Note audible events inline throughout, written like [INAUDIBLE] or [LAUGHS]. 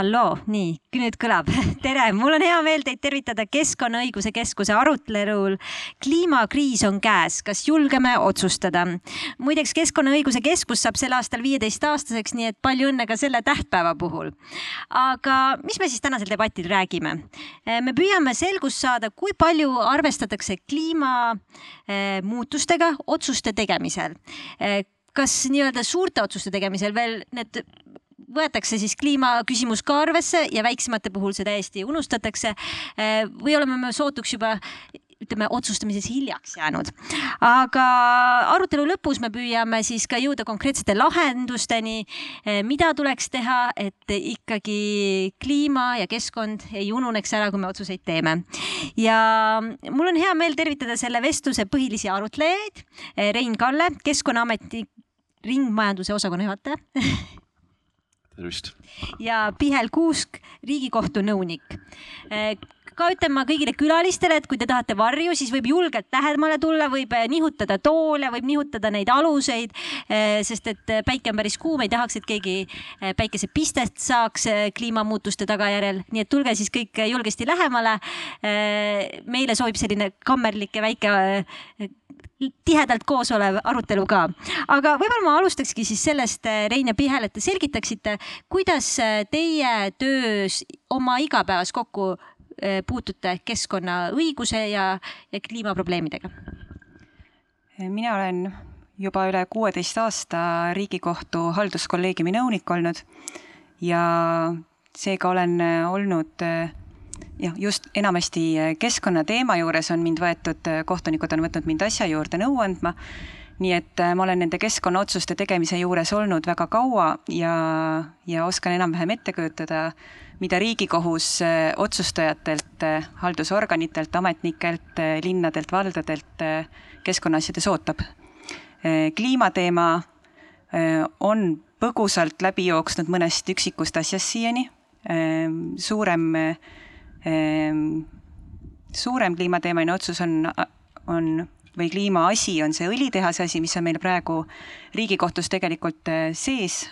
halloo, nii, nüüd kõlab. [LAUGHS] tere, mul on hea meel teid tervitada Keskkonnaõiguse Keskuse arutelul. kliimakriis on käes, kas julgeme otsustada? muideks Keskkonnaõiguse Keskus saab sel aastal viieteistaastaseks, nii et palju õnne ka selle tähtpäeva puhul. aga mis me siis tänasel debatil räägime? me püüame selgust saada, kui palju arvestatakse kliimamuutustega otsuste tegemisel kas nii-öelda suurte otsuste tegemisel veel need võetakse siis kliimaküsimus ka arvesse ja väiksemate puhul see täiesti unustatakse. Eh, või oleme me sootuks juba ütleme otsustamises hiljaks jäänud. aga arutelu lõpus me püüame siis ka jõuda konkreetsete lahendusteni, eh, mida tuleks teha, et ikkagi kliima ja keskkond ei ununeks ära, kui me otsuseid teeme. ja mul on hea meel tervitada selle vestluse põhilisi arutlejaid. Eh, Rein Kalle, Keskkonnaameti ringmajanduse osakonna juhataja [LAUGHS] tervist! ja Pihel Kuusk, Riigikohtu nõunik eh, ka ütlen ma kõigile külalistele, et kui te tahate varju, siis võib julgelt lähemale tulla, võib eh, nihutada toole, võib nihutada neid aluseid, eh, sest et päike on päris kuum, ei tahaks, et keegi päikesepistet saaks kliimamuutuste tagajärjel, nii et tulge siis kõik julgesti lähemale. meile sobib selline kammerlik ja väike tihedalt koos olev arutelu ka. aga võib-olla ma alustakski siis sellest, äh, Rein ja Pihel, et te selgitaksite, kuidas äh, teie töös oma igapäevas kokku äh, puutute keskkonnaõiguse ja, ja kliimaprobleemidega? mina olen juba üle kuueteist aasta Riigikohtu halduskolleegiumi nõunik olnud ja seega olen olnud jah, just enamasti äh, keskkonnateema juures on mind võetud, äh, kohtunikud on võtnud mind asja juurde nõu andma, nii et äh, ma olen nende keskkonnaotsuste tegemise juures olnud väga kaua ja, ja oskan enam-vähem ette kujutada, mida Riigikohus otsustajatelt, haldusorganitelt, ametnikelt, linnadelt, valdadelt keskkonnaasjades ootab. kliimateema on põgusalt läbi jooksnud mõnest üksikust asjast siiani, suurem suurem kliimateemaline otsus on, on või kliimaasi on see õlitehase asi, mis on meil praegu Riigikohtus tegelikult eh, sees.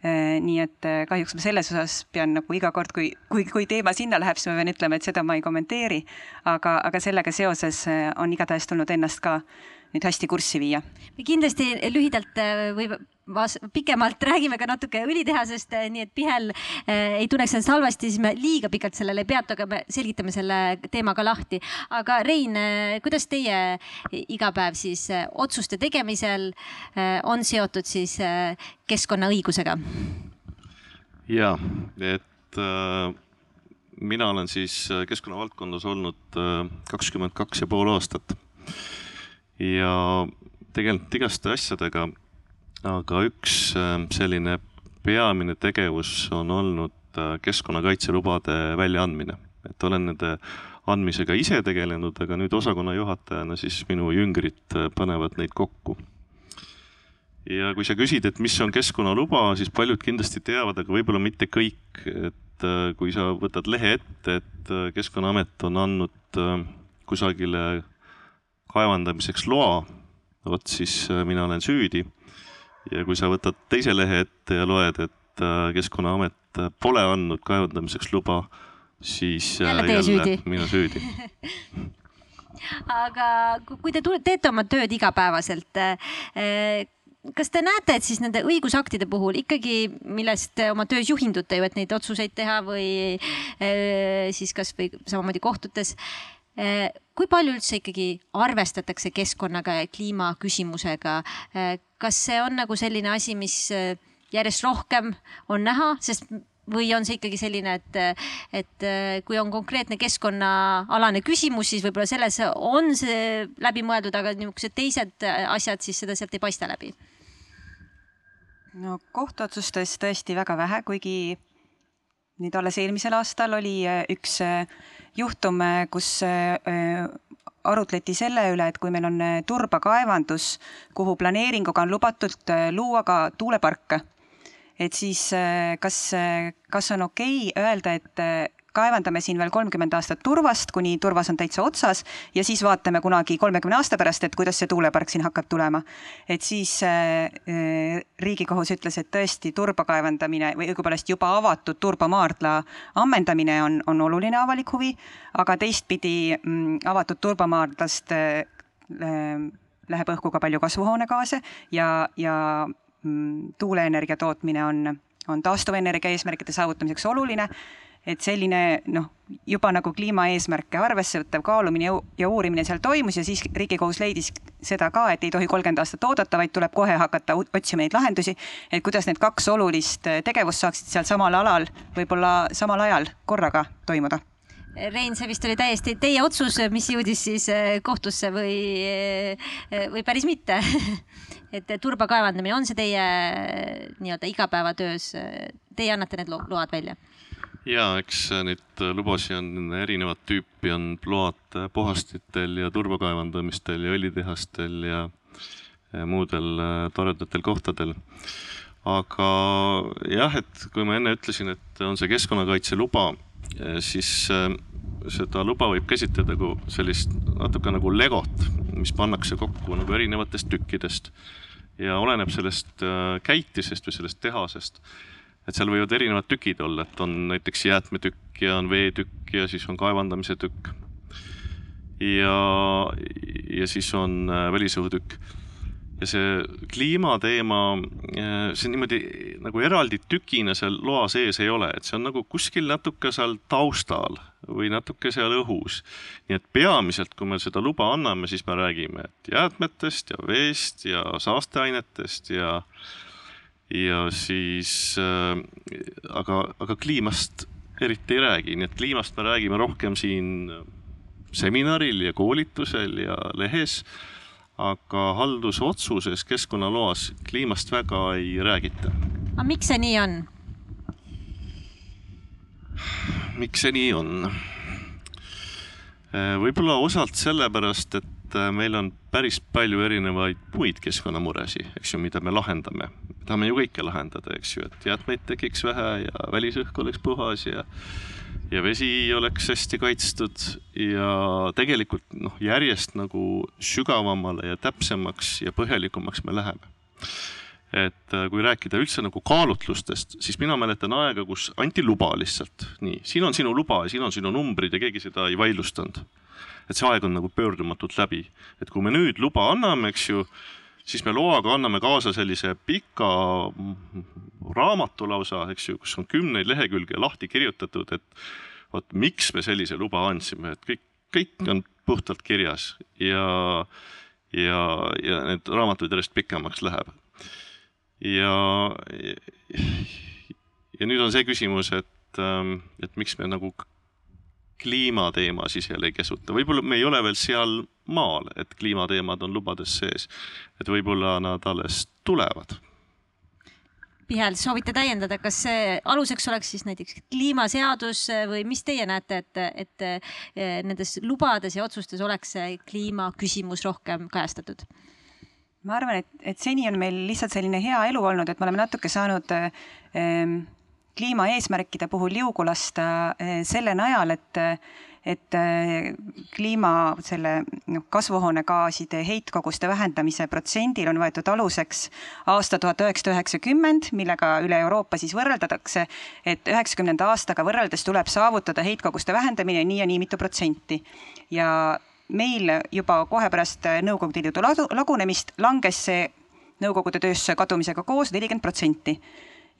Eh, nii et eh, kahjuks ma selles osas pean nagu iga kord, kui, kui, kui teema sinna läheb, siis ma pean ütlema, et seda ma ei kommenteeri. aga, aga sellega seoses on igatahes tulnud ennast ka nüüd hästi kurssi viia. kindlasti lühidalt või pikemalt räägime ka natuke õlitehasest, eh, nii et Pihel eh, ei tunneks ennast halvasti, siis me liiga pikalt sellele ei peatu, aga me selgitame selle teema ka lahti. aga Rein, kuidas teie igapäev siis otsuste tegemisel on seotud siis keskkonnaõigusega? ja, et äh, mina olen siis keskkonnavaldkonnas olnud kakskümmend kaks ja pool aastat ja tegelikult igaste asjadega aga üks ähm, selline peamine tegevus on olnud äh, keskkonnakaitselubade väljaandmine, et olen nende andmisega ise tegelenud, aga nüüd osakonna juhatajana siis minu jüngrid äh, panevad neid kokku. ja kui sa küsid, et mis on keskkonnaluba, siis paljud kindlasti teavad, aga võib-olla mitte kõik, et äh, kui sa võtad lehe ette, et Keskkonnaamet on andnud kusagile kaevandamiseks loa, vot siis mina olen süüdi ja kui sa võtad teise lehe ette ja loed, et äh, Keskkonnaamet pole andnud kaevandamiseks luba, siis äh, jälle, jälle süüdi. mina süüdi [LAUGHS] aga kui te teete oma tööd igapäevaselt, äh, kas te näete, et siis nende õigusaktide puhul ikkagi, millest oma töös juhindute ju, et neid otsuseid teha või siis kasvõi samamoodi kohtutes kui palju üldse ikkagi arvestatakse keskkonnaga ja kliimaküsimusega? Eh, kas see on nagu selline asi, mis eh, järjest rohkem on näha, sest või on see ikkagi selline, et, et kui on konkreetne keskkonnaalane küsimus, siis võib-olla selles on see läbi mõeldud, aga niisugused teised asjad, siis seda sealt ei paista läbi? no kohtuotsustes tõesti väga vähe, kuigi nüüd alles eelmisel aastal oli üks juhtum, kus äh, arutleti selle üle, et kui meil on äh, turbakaevandus, kuhu planeeringuga on lubatud äh, luua ka tuuleparke, et siis kas, kas on okei okay öelda, et kaevandame siin veel kolmkümmend aastat turvast, kuni turvas on täitsa otsas ja siis vaatame kunagi kolmekümne aasta pärast, et kuidas see tuulepark siin hakkab tulema. et siis äh, Riigikohus ütles, et tõesti turba kaevandamine või õigupoolest juba avatud turbamaardla ammendamine on, on oluline avalik huvi, aga teistpidi mm, avatud turbamaardlast äh, läheb õhku ka palju kasvuhoonegaase ja, ja mm, tuuleenergia tootmine on, on taastuvenergia eesmärkide saavutamiseks oluline et selline noh, juba nagu kliimaeesmärke arvesse võttev kaalumine ja uurimine seal toimus ja siis Riigikohus leidis seda ka, et ei tohi kolmkümmend aastat oodata, vaid tuleb kohe hakata otsima neid lahendusi, et kuidas need kaks olulist tegevust saaksid seal samal alal, võib-olla samal ajal korraga toimuda Rein, see vist oli täiesti teie otsus, mis jõudis siis eh, kohtusse või, eh, või päris mitte [LAUGHS] et turba kaevandamine, on see teie nii-öelda igapäevatöös, teie annate need load välja? Ja eks neid lubasid on erinevat tüüpi, on load puhastitel ja turba kaevandamistel ja õlitehastel ja muudel toredatel kohtadel. aga jah, et kui ma enne ütlesin, et on see keskkonnakaitse luba siis äh, seda luba võib käsitleda kui sellist natuke nagu legot, mis pannakse kokku nagu erinevatest tükkidest ja oleneb sellest äh, käitisest või sellest tehasest. Et seal võivad erinevad tükid olla, et on näiteks jäätmetükk ja on veetükk ja siis on kaevandamise tükk. ja, ja siis on äh, välisõhutükk ja see kliimateema, eh, see niimoodi nagu eraldi tükina seal loa sees ei ole, et see on nagu kuskil natuke seal taustal või natuke seal õhus. nii et peamiselt, kui me seda luba anname, siis me räägime jäätmetest ja veest ja saasteainetest ja ja siis äh, aga, aga kliimast eriti ei räägi, nii et kliimast me räägime rohkem siin seminaril ja koolitusel ja lehes aga haldusotsuses keskkonnaloas kliimast väga ei räägita. aga miks see nii on? miks see nii on? Äh, võib-olla osalt sellepärast, et äh, meil on päris palju erinevaid muid keskkonnamuresid, eks ju, mida me lahendame. tahame ju kõike lahendada, eks ju, et jäätmeid tekiks vähe ja välisõhk oleks puhas ja ja vesi oleks hästi kaitstud ja tegelikult noh, järjest nagu sügavamale ja täpsemaks ja põhjalikumaks me läheme. et äh, kui rääkida üldse nagu kaalutlustest, siis mina mäletan aega, kus anti luba lihtsalt, nii, siin on sinu luba ja siin on sinu numbrid ja keegi seda ei vaidlustanud. Et see aeg on nagu pöördumatult läbi, et kui me nüüd luba anname, eks ju, siis me loaga anname kaasa sellise pika raamatu lausa, eks ju, kus on kümneid lehekülgi lahti kirjutatud, et vot miks me sellise luba andsime, et kõik, kõik on puhtalt kirjas ja, ja, ja need raamatud järjest pikemaks läheb. ja, ja nüüd on see küsimus, et, et miks me nagu kliimateema sisele ei kesuta, võib-olla me ei ole veel seal maal, et kliimateemad on lubades sees, et võib-olla nad alles tulevad. Pihel, soovite täiendada, kas see aluseks oleks siis näiteks kliimaseadus või mis teie näete, et, et nendes lubades ja otsustes oleks see kliimaküsimus rohkem kajastatud? ma arvan, et, et seni on meil lihtsalt selline hea elu olnud, et me oleme natuke saanud äh, kliimaeesmärkide puhul liugu lasta äh, selle najal, et et äh, kliima selle noh, kasvuhoonegaaside heitkoguste vähendamise protsendil on võetud aluseks aasta tuhat üheksasada üheksakümmend, millega üle Euroopa siis võrreldatakse, et üheksakümnenda aastaga võrreldes tuleb saavutada heitkoguste vähendamine nii ja nii mitu protsenti. ja meil juba kohe pärast Nõukogude Liidu lagunemist langes see Nõukogude tööstuse kadumisega koos nelikümmend protsenti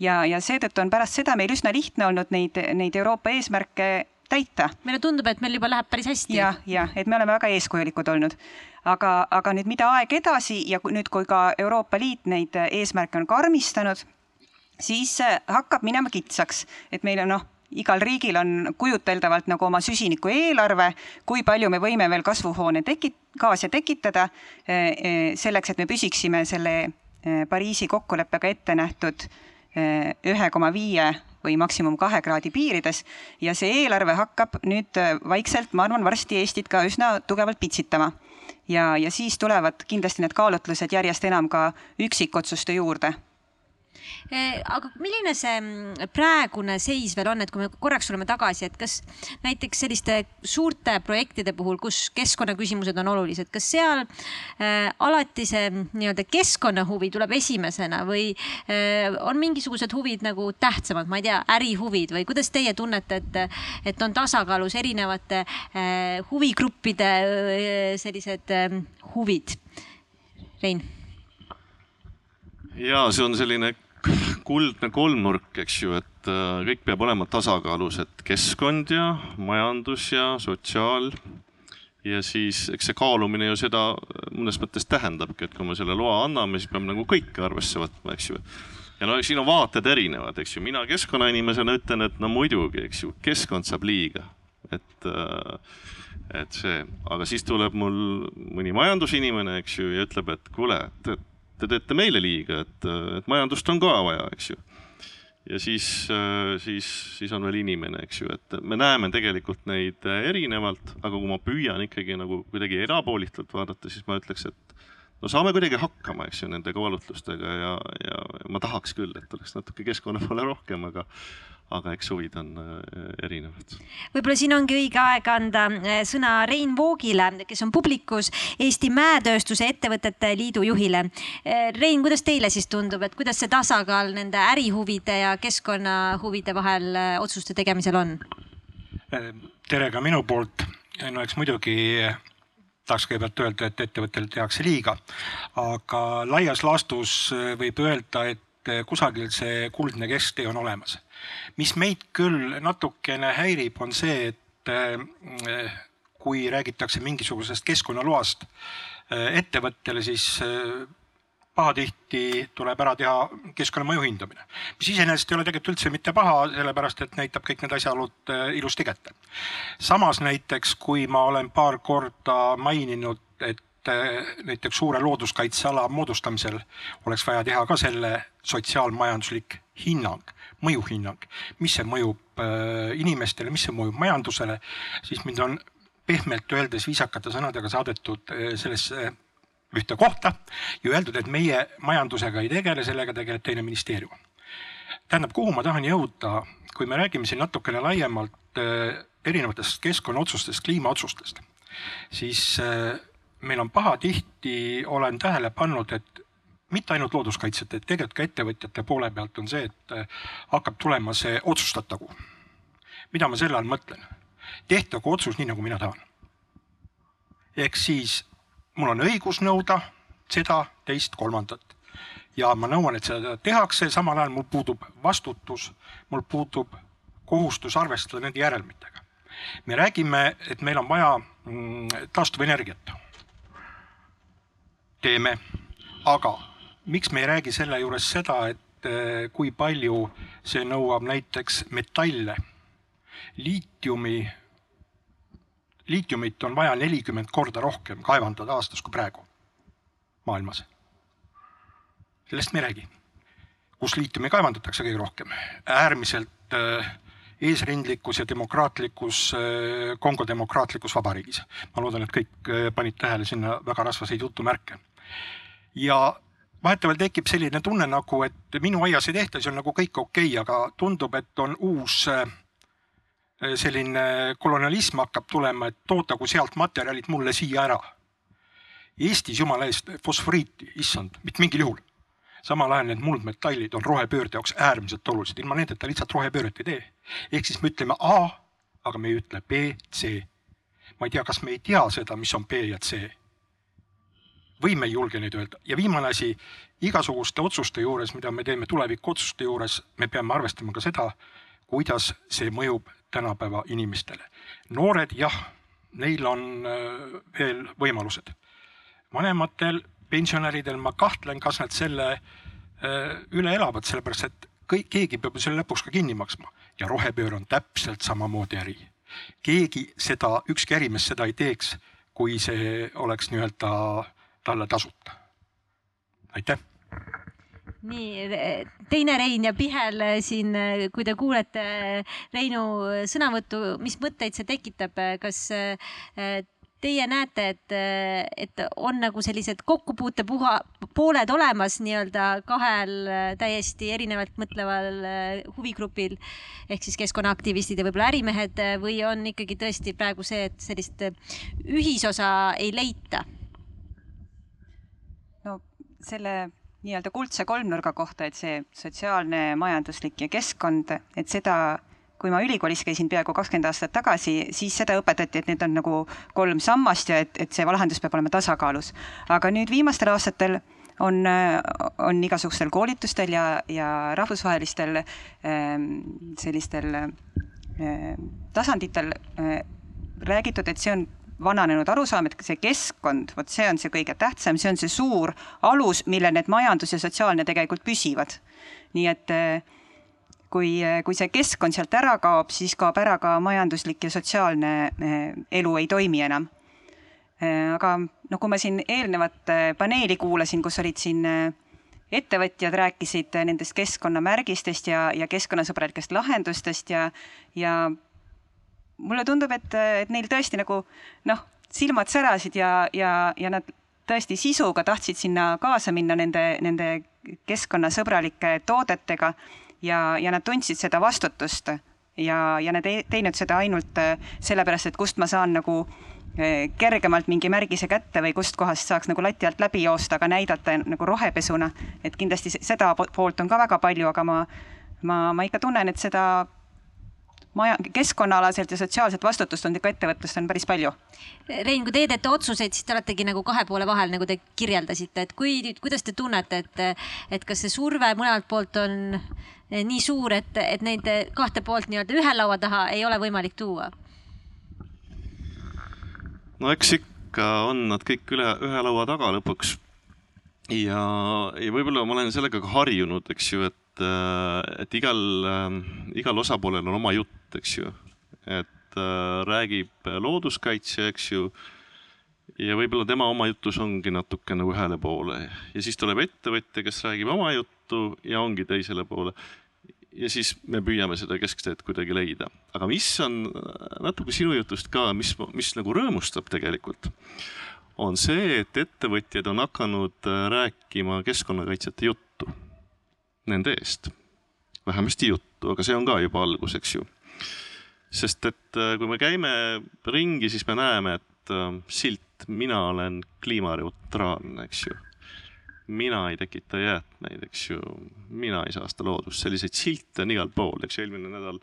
ja, ja seetõttu on pärast seda meil üsna lihtne olnud neid, neid Euroopa eesmärke täita. meile tundub, et meil juba läheb päris hästi ja,. jah, jah, et me oleme väga eeskujulikud olnud. aga, aga nüüd, mida aeg edasi ja nüüd, kui ka Euroopa Liit neid eesmärke on karmistanud, siis äh, hakkab minema kitsaks, et meil on noh, igal riigil on kujuteldavalt nagu oma süsiniku eelarve, kui palju me võime veel kasvuhoone tekit-, gaase tekitada äh, äh, selleks, et me püsiksime selle Pariisi kokkuleppega ette nähtud ühe koma viie või maksimum kahe kraadi piirides ja see eelarve hakkab nüüd äh, vaikselt, ma arvan, varsti Eestit ka üsna tugevalt pitsitama. ja, ja siis tulevad kindlasti need kaalutlused järjest enam ka üksikotsuste juurde Eh, aga milline see mm, praegune seis veel on, et kui me korraks tuleme tagasi, et kas näiteks selliste suurte projektide puhul, kus keskkonnaküsimused on olulised, kas seal äh, alati see mm, nii-öelda keskkonnahuvi tuleb esimesena või äh, on mingisugused huvid nagu tähtsamad, ma ei tea, ärihuvid või kuidas teie tunnete, et, et on tasakaalus erinevate äh, huvigruppide äh, sellised äh, huvid? Rein ja see on selline kuldne kolmnurk, eks ju, et äh, kõik peab olema tasakaalus, et keskkond ja majandus ja sotsiaal. ja siis eks see kaalumine ju seda mõnes mõttes tähendabki, et kui me selle loa anname, siis peame nagu kõike arvesse võtma, eks ju. ja no siin on vaated erinevad, eks ju, mina keskkonnainimesena ütlen, et no muidugi, eks ju, keskkond saab liiga, et äh, et see, aga siis tuleb mul mõni majandusinimene, eks ju, ja ütleb, et kuule, et te teete meile liiga, et, et majandust on ka vaja, eks ju. ja siis, siis, siis on veel inimene, eks ju, et me näeme tegelikult neid erinevalt, aga kui ma püüan ikkagi nagu kuidagi erapoolitult vaadata, siis ma ütleks, et no saame kuidagi hakkama, eks ju, nende kaalutlustega ja, ja ma tahaks küll, et oleks natuke keskkonna poole rohkem, aga aga eks huvid on äh, erinevad. võib-olla siin ongi õige aeg anda äh, sõna Rein Voogile, kes on Publikus Eesti Mäetööstuse Ettevõtete Liidu juhile. Äh, Rein, kuidas teile siis tundub, et kuidas see tasakaal nende ärihuvide ja keskkonnahuvide vahel otsuste tegemisel on? tere ka minu poolt. no eks muidugi tahaks kõigepealt öelda, et ettevõttele tehakse liiga, aga laias laastus võib öelda, et kusagil see kuldne kesktee on olemas mis meid küll natukene häirib, on see, et äh, kui räägitakse mingisugusest keskkonnaloast äh, ettevõttele, siis pahatihti tuleb ära teha keskkonnamõju hindamine, mis iseenesest ei ole tegelikult üldse mitte paha, sellepärast et näitab kõik need asjaolud ilusti kätte. samas näiteks, kui ma olen paar korda maininud, et näiteks suure looduskaitseala moodustamisel oleks vaja teha ka selle sotsiaalmajanduslik hinnang mõjuhinnang, mis see mõjub äh, inimestele, mis see mõjub majandusele, siis mind on pehmelt öeldes viisakate sõnadega saadetud äh, sellesse ühte kohta ja öeldud, et meie majandusega ei tegele, sellega tegeleb teine ministeerium. tähendab, kuhu ma tahan jõuda, kui me räägime siin natukene laiemalt äh, erinevatest keskkonnaotsustest, kliimaotsustest, siis meil on pahatihti, olen tähele pannud, et mitte ainult looduskaitsjate, tegelikult ka ettevõtjate poole pealt on see, et äh, hakkab tulema see otsustatagu. mida ma selle all mõtlen? tehtagu otsus nii, nagu mina tahan. ehk siis mul on õigus nõuda seda, teist, kolmandat ja ma nõuan, et seda tehakse, samal ajal mul puudub vastutus, mul puudub kohustus arvestada nende järelmitega. me räägime, et meil on vaja mm, taastuvenergiat. Teeme, aga miks me ei räägi selle juures seda, et eh, kui palju see nõuab näiteks metalle, liitiumi, liitiumit on vaja nelikümmend korda rohkem kaevandada aastas kui praegu maailmas. sellest me ei räägi. kus liitiumi kaevandatakse kõige rohkem? äärmiselt äh, eesrindlikus ja demokraatlikus äh, Kongo demokraatlikus vabariigis. ma loodan, et kõik panid tähele sinna väga rasvaseid jutumärke. Ja vahetevahel tekib selline tunne nagu, et minu aias ei tehta, siis on nagu kõik okei okay,, aga tundub, et on uus äh, selline kolonialism hakkab tulema, et toodagu sealt materjalid mulle siia ära. Eestis jumala eest fosforiiti, issand, mitte mingil juhul. samal ajal need muldmetallid on rohepöörde jaoks äärmiselt olulised, ilma nendeta lihtsalt rohepööret ei tee. ehk siis me ütleme A, aga me ei ütle B, C. ma ei tea, kas me ei tea seda, mis on B ja C või me ei julge neid öelda ja viimane asi, igasuguste otsuste juures, mida me teeme tulevikuotsuste juures, me peame arvestama ka seda, kuidas see mõjub tänapäeva inimestele. noored jah, neil on äh, veel võimalused. vanematel pensionäridel ma kahtlen, kas nad selle äh, üle elavad, sellepärast et kõik, keegi peab ju selle lõpuks ka kinni maksma ja rohepööre on täpselt samamoodi äri. keegi seda, ükski ärimees seda ei teeks, kui see oleks nii-öelda talle tasuta. aitäh nii, teine Rein ja Pihel siin, kui te kuulete Reinu sõnavõttu, mis mõtteid see tekitab, kas teie näete, et, et on nagu sellised kokkupuutepuha, pooled olemas nii-öelda kahel täiesti erinevalt mõtleval huvigrupil ehk siis keskkonnaaktivistid ja võib-olla ärimehed või on ikkagi tõesti praegu see, et sellist ühisosa ei leita? Selle nii-öelda kuldse kolmnurga kohta, et see sotsiaalne, majanduslik ja keskkond, et seda, kui ma ülikoolis käisin peaaegu kakskümmend aastat tagasi, siis seda õpetati, et need on nagu kolm sammast ja et, et see lahendus peab olema tasakaalus. aga nüüd viimastel aastatel on, on igasugustel koolitustel ja, ja rahvusvahelistel ähm, sellistel äh, tasanditel äh, räägitud, et see on vananenud arusaam, et see keskkond, vot see on see kõige tähtsam, see on see suur alus, millel need majandus ja sotsiaalne tegelikult püsivad. nii et eh, kui, eh, kui see keskkond sealt ära kaob, siis kaob ära ka majanduslik ja sotsiaalne eh, elu ei toimi enam. aga no kui ma siin eelnevat paneeli kuulasin, kus olid siin ettevõtjad rääkisid nendest keskkonnamärgistest ja, ja keskkonnasõbralikest lahendustest ja, ja mulle tundub, et, et neil tõesti nagu noh, silmad särasid ja, ja, ja nad tõesti sisuga tahtsid sinna kaasa minna nende, nende keskkonnasõbralike toodetega ja, ja nad tundsid seda vastutust ja, ja nad ei teinud seda ainult äh, sellepärast, et kust ma saan nagu äh, kergemalt mingi märgise kätte või kustkohast saaks nagu lati alt läbi joosta, aga näidata nagu rohepesuna. et kindlasti seda poolt on ka väga palju, aga ma, ma, ma ikka tunnen, et seda maja, keskkonnaalaselt ja sotsiaalset vastutust on ikka ettevõtlust on päris palju. Rein, kui teie teete otsuseid, siis te oletegi nagu kahe poole vahel, nagu te kirjeldasite, et kui, kuidas te tunnete, et, et kas see surve mõlemalt poolt on nii suur, et, et neid kahte poolt nii-öelda ühe laua taha ei ole võimalik tuua? no eks ikka on nad kõik üle ühe laua taga lõpuks. ja, ja võib-olla ma olen sellega ka harjunud, eks ju, et et igal, igal osapoolel on oma jutt, eks ju. et äh, räägib looduskaitsja, eks ju, ja võib-olla tema oma jutus ongi natuke nagu ühele poole ja siis tuleb ettevõtja, kes räägib oma juttu ja ongi teisele poole. ja siis me püüame seda keskteed kuidagi leida. aga mis on natuke sinu jutust ka, mis, mis nagu rõõmustab tegelikult, on see, et ettevõtjad on hakanud äh, rääkima keskkonnakaitsjate juttu nende eest. vähemasti juttu, aga see on ka juba algus, eks ju sest et äh, kui me käime ringi, siis me näeme, et äh, silt mina olen kliimaneutraalne, eks ju. mina ei tekita jäätmeid, eks ju, mina ei saasta loodust, selliseid silte on igal pool, eks ju, eelmine nädal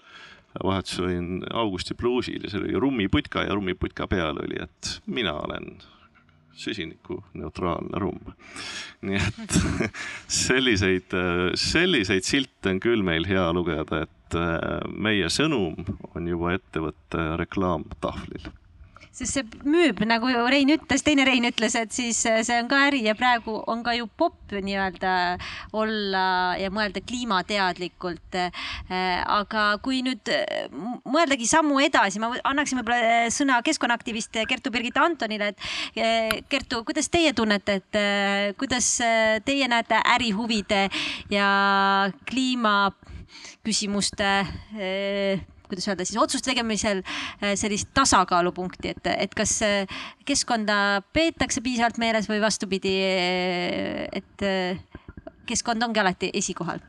vahetusel olin Augusti bluusil ja seal oli rummiputka ja rummiputka peal oli, et mina olen süsinikuneutraalne rumm. nii et [LAUGHS] selliseid, selliseid silte on küll meil hea lugeda, et meie sõnum on juba ettevõtte reklaamtahvlil sest see müüb, nagu Rein ütles, teine Rein ütles, et siis äh, see on ka äri ja praegu on ka ju popp nii-öelda olla ja mõelda kliimateadlikult. Äh, aga kui nüüd äh, mõeldagi sammu edasi, ma annaksin võib-olla sõna keskkonnaaktivist Kertu-Birgit Antonile, et Kertu, kuidas teie tunnete, et kuidas teie näete ärihuvide ja kliimaküsimuste kuidas öelda siis otsuste tegemisel äh, sellist tasakaalupunkti, et, et kas äh, keskkonda peetakse piisavalt meeles või vastupidi, äh, et keskkond ongi alati esikohal?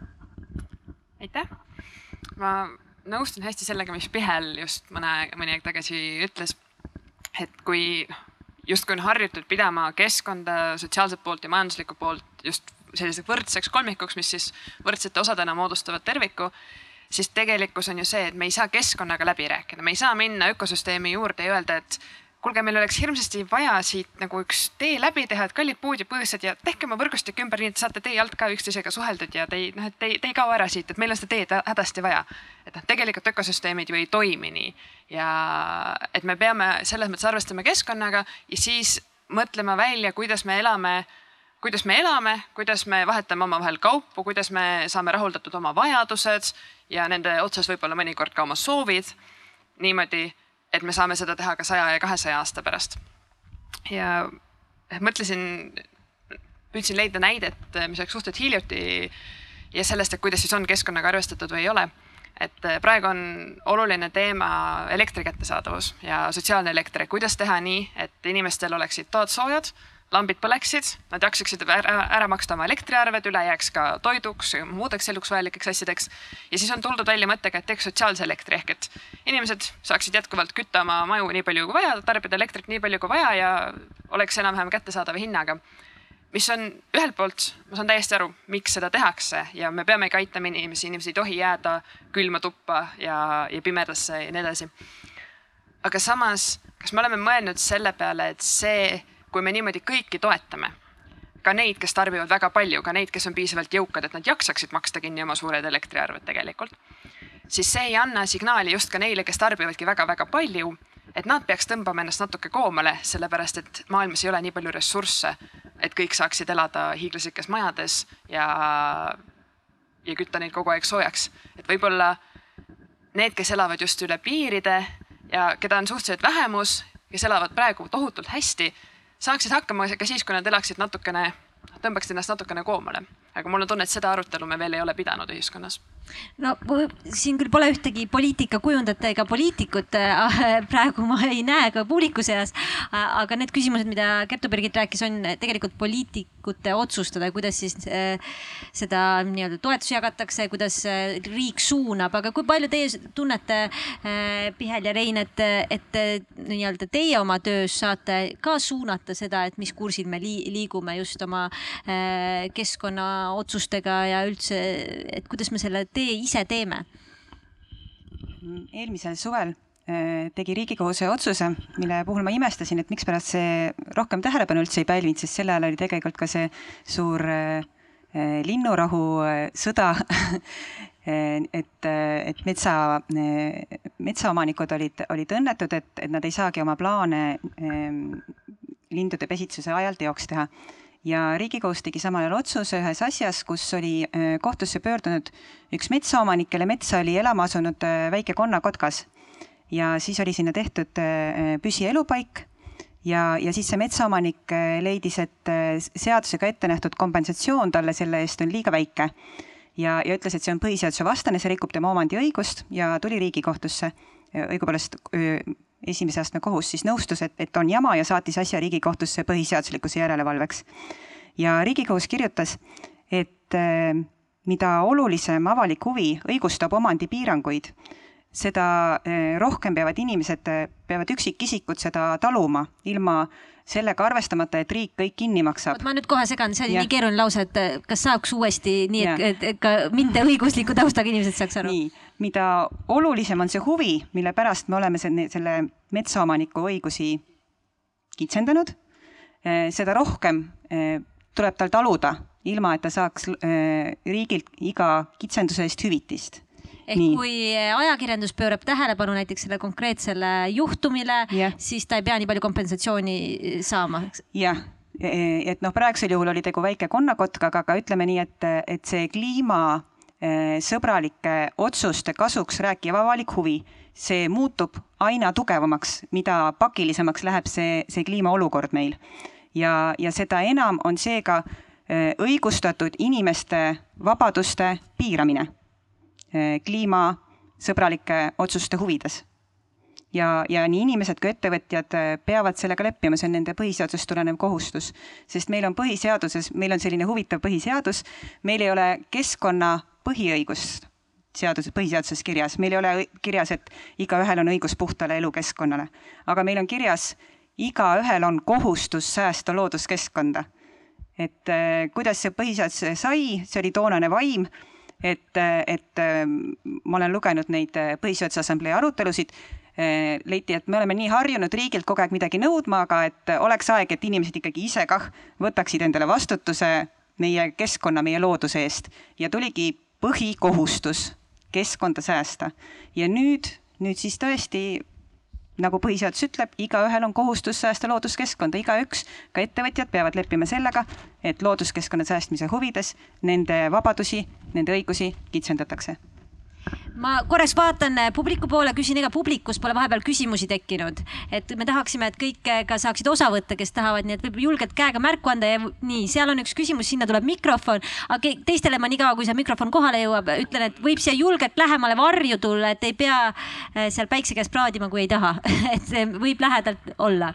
aitäh, ma nõustun hästi sellega, mis Pihel just mõne, mõni aeg tagasi ütles. et kui justkui on harjutud pidama keskkonda, sotsiaalset poolt ja majanduslikku poolt just selliseks võrdseks kolmikuks, mis siis võrdsete osadena moodustavad terviku siis tegelikkus on ju see, et me ei saa keskkonnaga läbi rääkida, me ei saa minna ökosüsteemi juurde ja öelda, et kuulge, meil oleks hirmsasti vaja siit nagu üks tee läbi teha, et kallid puud ja põõsad ja tehke oma võrgustik ümber, nii et saate tee alt ka üksteisega suheldud ja te ei, noh, et te ei, te ei kao ära siit, et meil on seda teed hädasti vaja. et noh, tegelikult ökosüsteemid ju ei toimi nii ja et me peame selles mõttes arvestama keskkonnaga ja siis mõtlema välja, kuidas me elame kuidas me elame, kuidas me vahetame omavahel kaupu, kuidas me saame rahuldatud oma vajadused ja nende otsas võib-olla mõnikord ka oma soovid. niimoodi, et me saame seda teha ka saja ja kahesaja aasta pärast. ja mõtlesin, püüdsin leida näidet, mis oleks suhteliselt hiljuti ja sellest, et kuidas siis on keskkonnaga arvestatud või ei ole. et praegu on oluline teema elektri kättesaadavus ja sotsiaalne elekter, kuidas teha nii, et inimestel oleksid toad soojad lambid põleksid, nad jaksaksid ära, ära maksta oma elektriarved, üle jääks ka toiduks, muudeks eluks vajalikeks asjadeks. ja siis on tuldud välja mõttega, et teeks sotsiaalse elektri ehk et inimesed saaksid jätkuvalt kütta oma maju nii palju kui vaja, tarbida elektrit nii palju kui vaja ja oleks enam-vähem kättesaadava hinnaga. mis on ühelt poolt, ma saan täiesti aru, miks seda tehakse ja me peamegi aitama inimesi, inimesed ei tohi jääda külma tuppa ja, ja pimedasse ja nii edasi. aga samas, kas me oleme mõelnud selle peale, et see kui me niimoodi kõiki toetame, ka neid, kes tarbivad väga palju, ka neid, kes on piisavalt jõukad, et nad jaksaksid maksta kinni oma suured elektriarved tegelikult, siis see ei anna signaali just ka neile, kes tarbivadki väga-väga palju, et nad peaks tõmbama ennast natuke koomale, sellepärast et maailmas ei ole nii palju ressursse, et kõik saaksid elada hiiglaslikes majades ja, ja kütta neid kogu aeg soojaks. et võib-olla need, kes elavad just üle piiride ja keda on suhteliselt vähemus, kes elavad praegu tohutult hästi saaksid hakkama ka siis, kui nad elaksid natukene, tõmbaksid ennast natukene koomale. aga mul on tunne, et seda arutelu me veel ei ole pidanud ühiskonnas no siin küll pole ühtegi poliitikakujundajat ega poliitikut äh, [LAUGHS] praegu ma ei näe ka publiku seas. aga need küsimused, mida Kertu Birgit rääkis, on tegelikult poliitikute otsustada, kuidas siis äh, seda nii-öelda toetusi jagatakse, kuidas äh, riik suunab, aga kui palju teie tunnete, Pihel ja Rein, et, et nii-öelda teie oma töös saate ka suunata seda, et mis kursil me liigume just oma keskkonnaotsustega ja üldse, et kuidas me selle tee ise teeme? eelmisel suvel äh, tegi Riigikohus ühe otsuse, mille puhul ma imestasin, et mikspärast see rohkem tähelepanu üldse ei pälvinud, sest sel ajal oli tegelikult ka see suur äh, äh, linnurahu sõda [LAUGHS] et, et metsa, metsaomanikud olid, olid õnnetud, et, et nad ei saagi oma plaane lindude pesitsuse ajal teoks teha ja Riigikohus tegi samal ajal otsuse ühes asjas, kus oli äh, kohtusse pöördunud üks metsaomanik, kelle metsa oli elama asunud äh, väike konnakotkas. ja siis oli sinna tehtud äh, püsielupaik ja, ja siis see metsaomanik leidis, et seadusega ette nähtud kompensatsioon talle selle eest on liiga väike. ja, ja ütles, et see on põhiseaduse vastane, see rikub tema omandiõigust ja tuli Riigikohtusse õigupoolest esimese astme kohus siis nõustus, et, et on jama ja saatis asja Riigikohtusse põhiseaduslikkuse järelevalveks. ja Riigikohus kirjutas, et äh, mida olulisem avalik huvi õigustab omandipiiranguid, seda äh, rohkem peavad inimesed, peavad üksikisikud seda taluma ilma sellega arvestamata, et riik kõik kinni maksab. ma nüüd kohe segan, see oli ja. nii keeruline lause, et kas saaks uuesti nii, et, et, et ka mitte õigusliku taustaga inimesed saaks aru? nii, mida olulisem on see huvi, mille pärast me oleme selle, selle metsaomaniku õigusi kitsendanud, eh, seda rohkem eh, tuleb tal taluda, ilma et ta saaks riigilt iga kitsenduse eest hüvitist ehk Nii. kui ajakirjandus pöörab tähelepanu näiteks selle konkreetsele juhtumile yeah., siis ta ei pea nii palju kompensatsiooni saama. jah, e, et noh, praegusel juhul oli tegu väike konnakotkaga, aga ütleme nii, et, et see kliima e, sõbralike otsuste kasuks rääkiv avalik huvi, see muutub aina tugevamaks, mida pakilisemaks läheb see, see kliimaolukord meil. ja, ja seda enam on seega e, õigustatud inimeste vabaduste piiramine kliimasõbralike otsuste huvides. ja, ja nii inimesed kui ettevõtjad eh, peavad sellega leppima, see on nende põhiseadusest tulenev kohustus. sest meil on põhiseaduses, meil on selline huvitav põhiseadus, meil ei ole keskkonna põhiõigust seaduse, põhiseaduses kirjas, meil ei ole kirjas, et igaühel on õigus puhtale elukeskkonnale, aga meil on kirjas, igaühel on kohustus säästa looduskeskkonda. et eh, kuidas see põhiseadus sai, see oli toonane vaim et, et ma olen lugenud neid Põhiseaduse Assamblee arutelusid, leiti, et me oleme nii harjunud riigilt kogu aeg midagi nõudma, aga et oleks aeg, et inimesed ikkagi ise kah võtaksid endale vastutuse meie keskkonna, meie looduse eest ja tuligi põhikohustus keskkonda säästa. ja nüüd, nüüd siis tõesti nagu põhiseadus ütleb, igaühel on kohustus säästa looduskeskkonda, igaüks, ka ettevõtjad peavad leppima sellega, et looduskeskkonna säästmise huvides nende vabadusi, nende õigusi kitsendatakse ma korraks vaatan äh, publiku poole, küsin, ega publikus pole vahepeal küsimusi tekkinud, et me tahaksime, et kõik äh, ka saaksid osa võtta, kes tahavad, nii et võib julgelt käega märku anda ja nii, seal on üks küsimus, sinna tuleb mikrofon, aga teistele ma niikaua, kui see mikrofon kohale jõuab, ütlen, et võib siia julgelt lähemale varju tulla, et ei pea äh, seal päikse käes praadima, kui ei taha. [LAUGHS] Et võib lähedalt olla.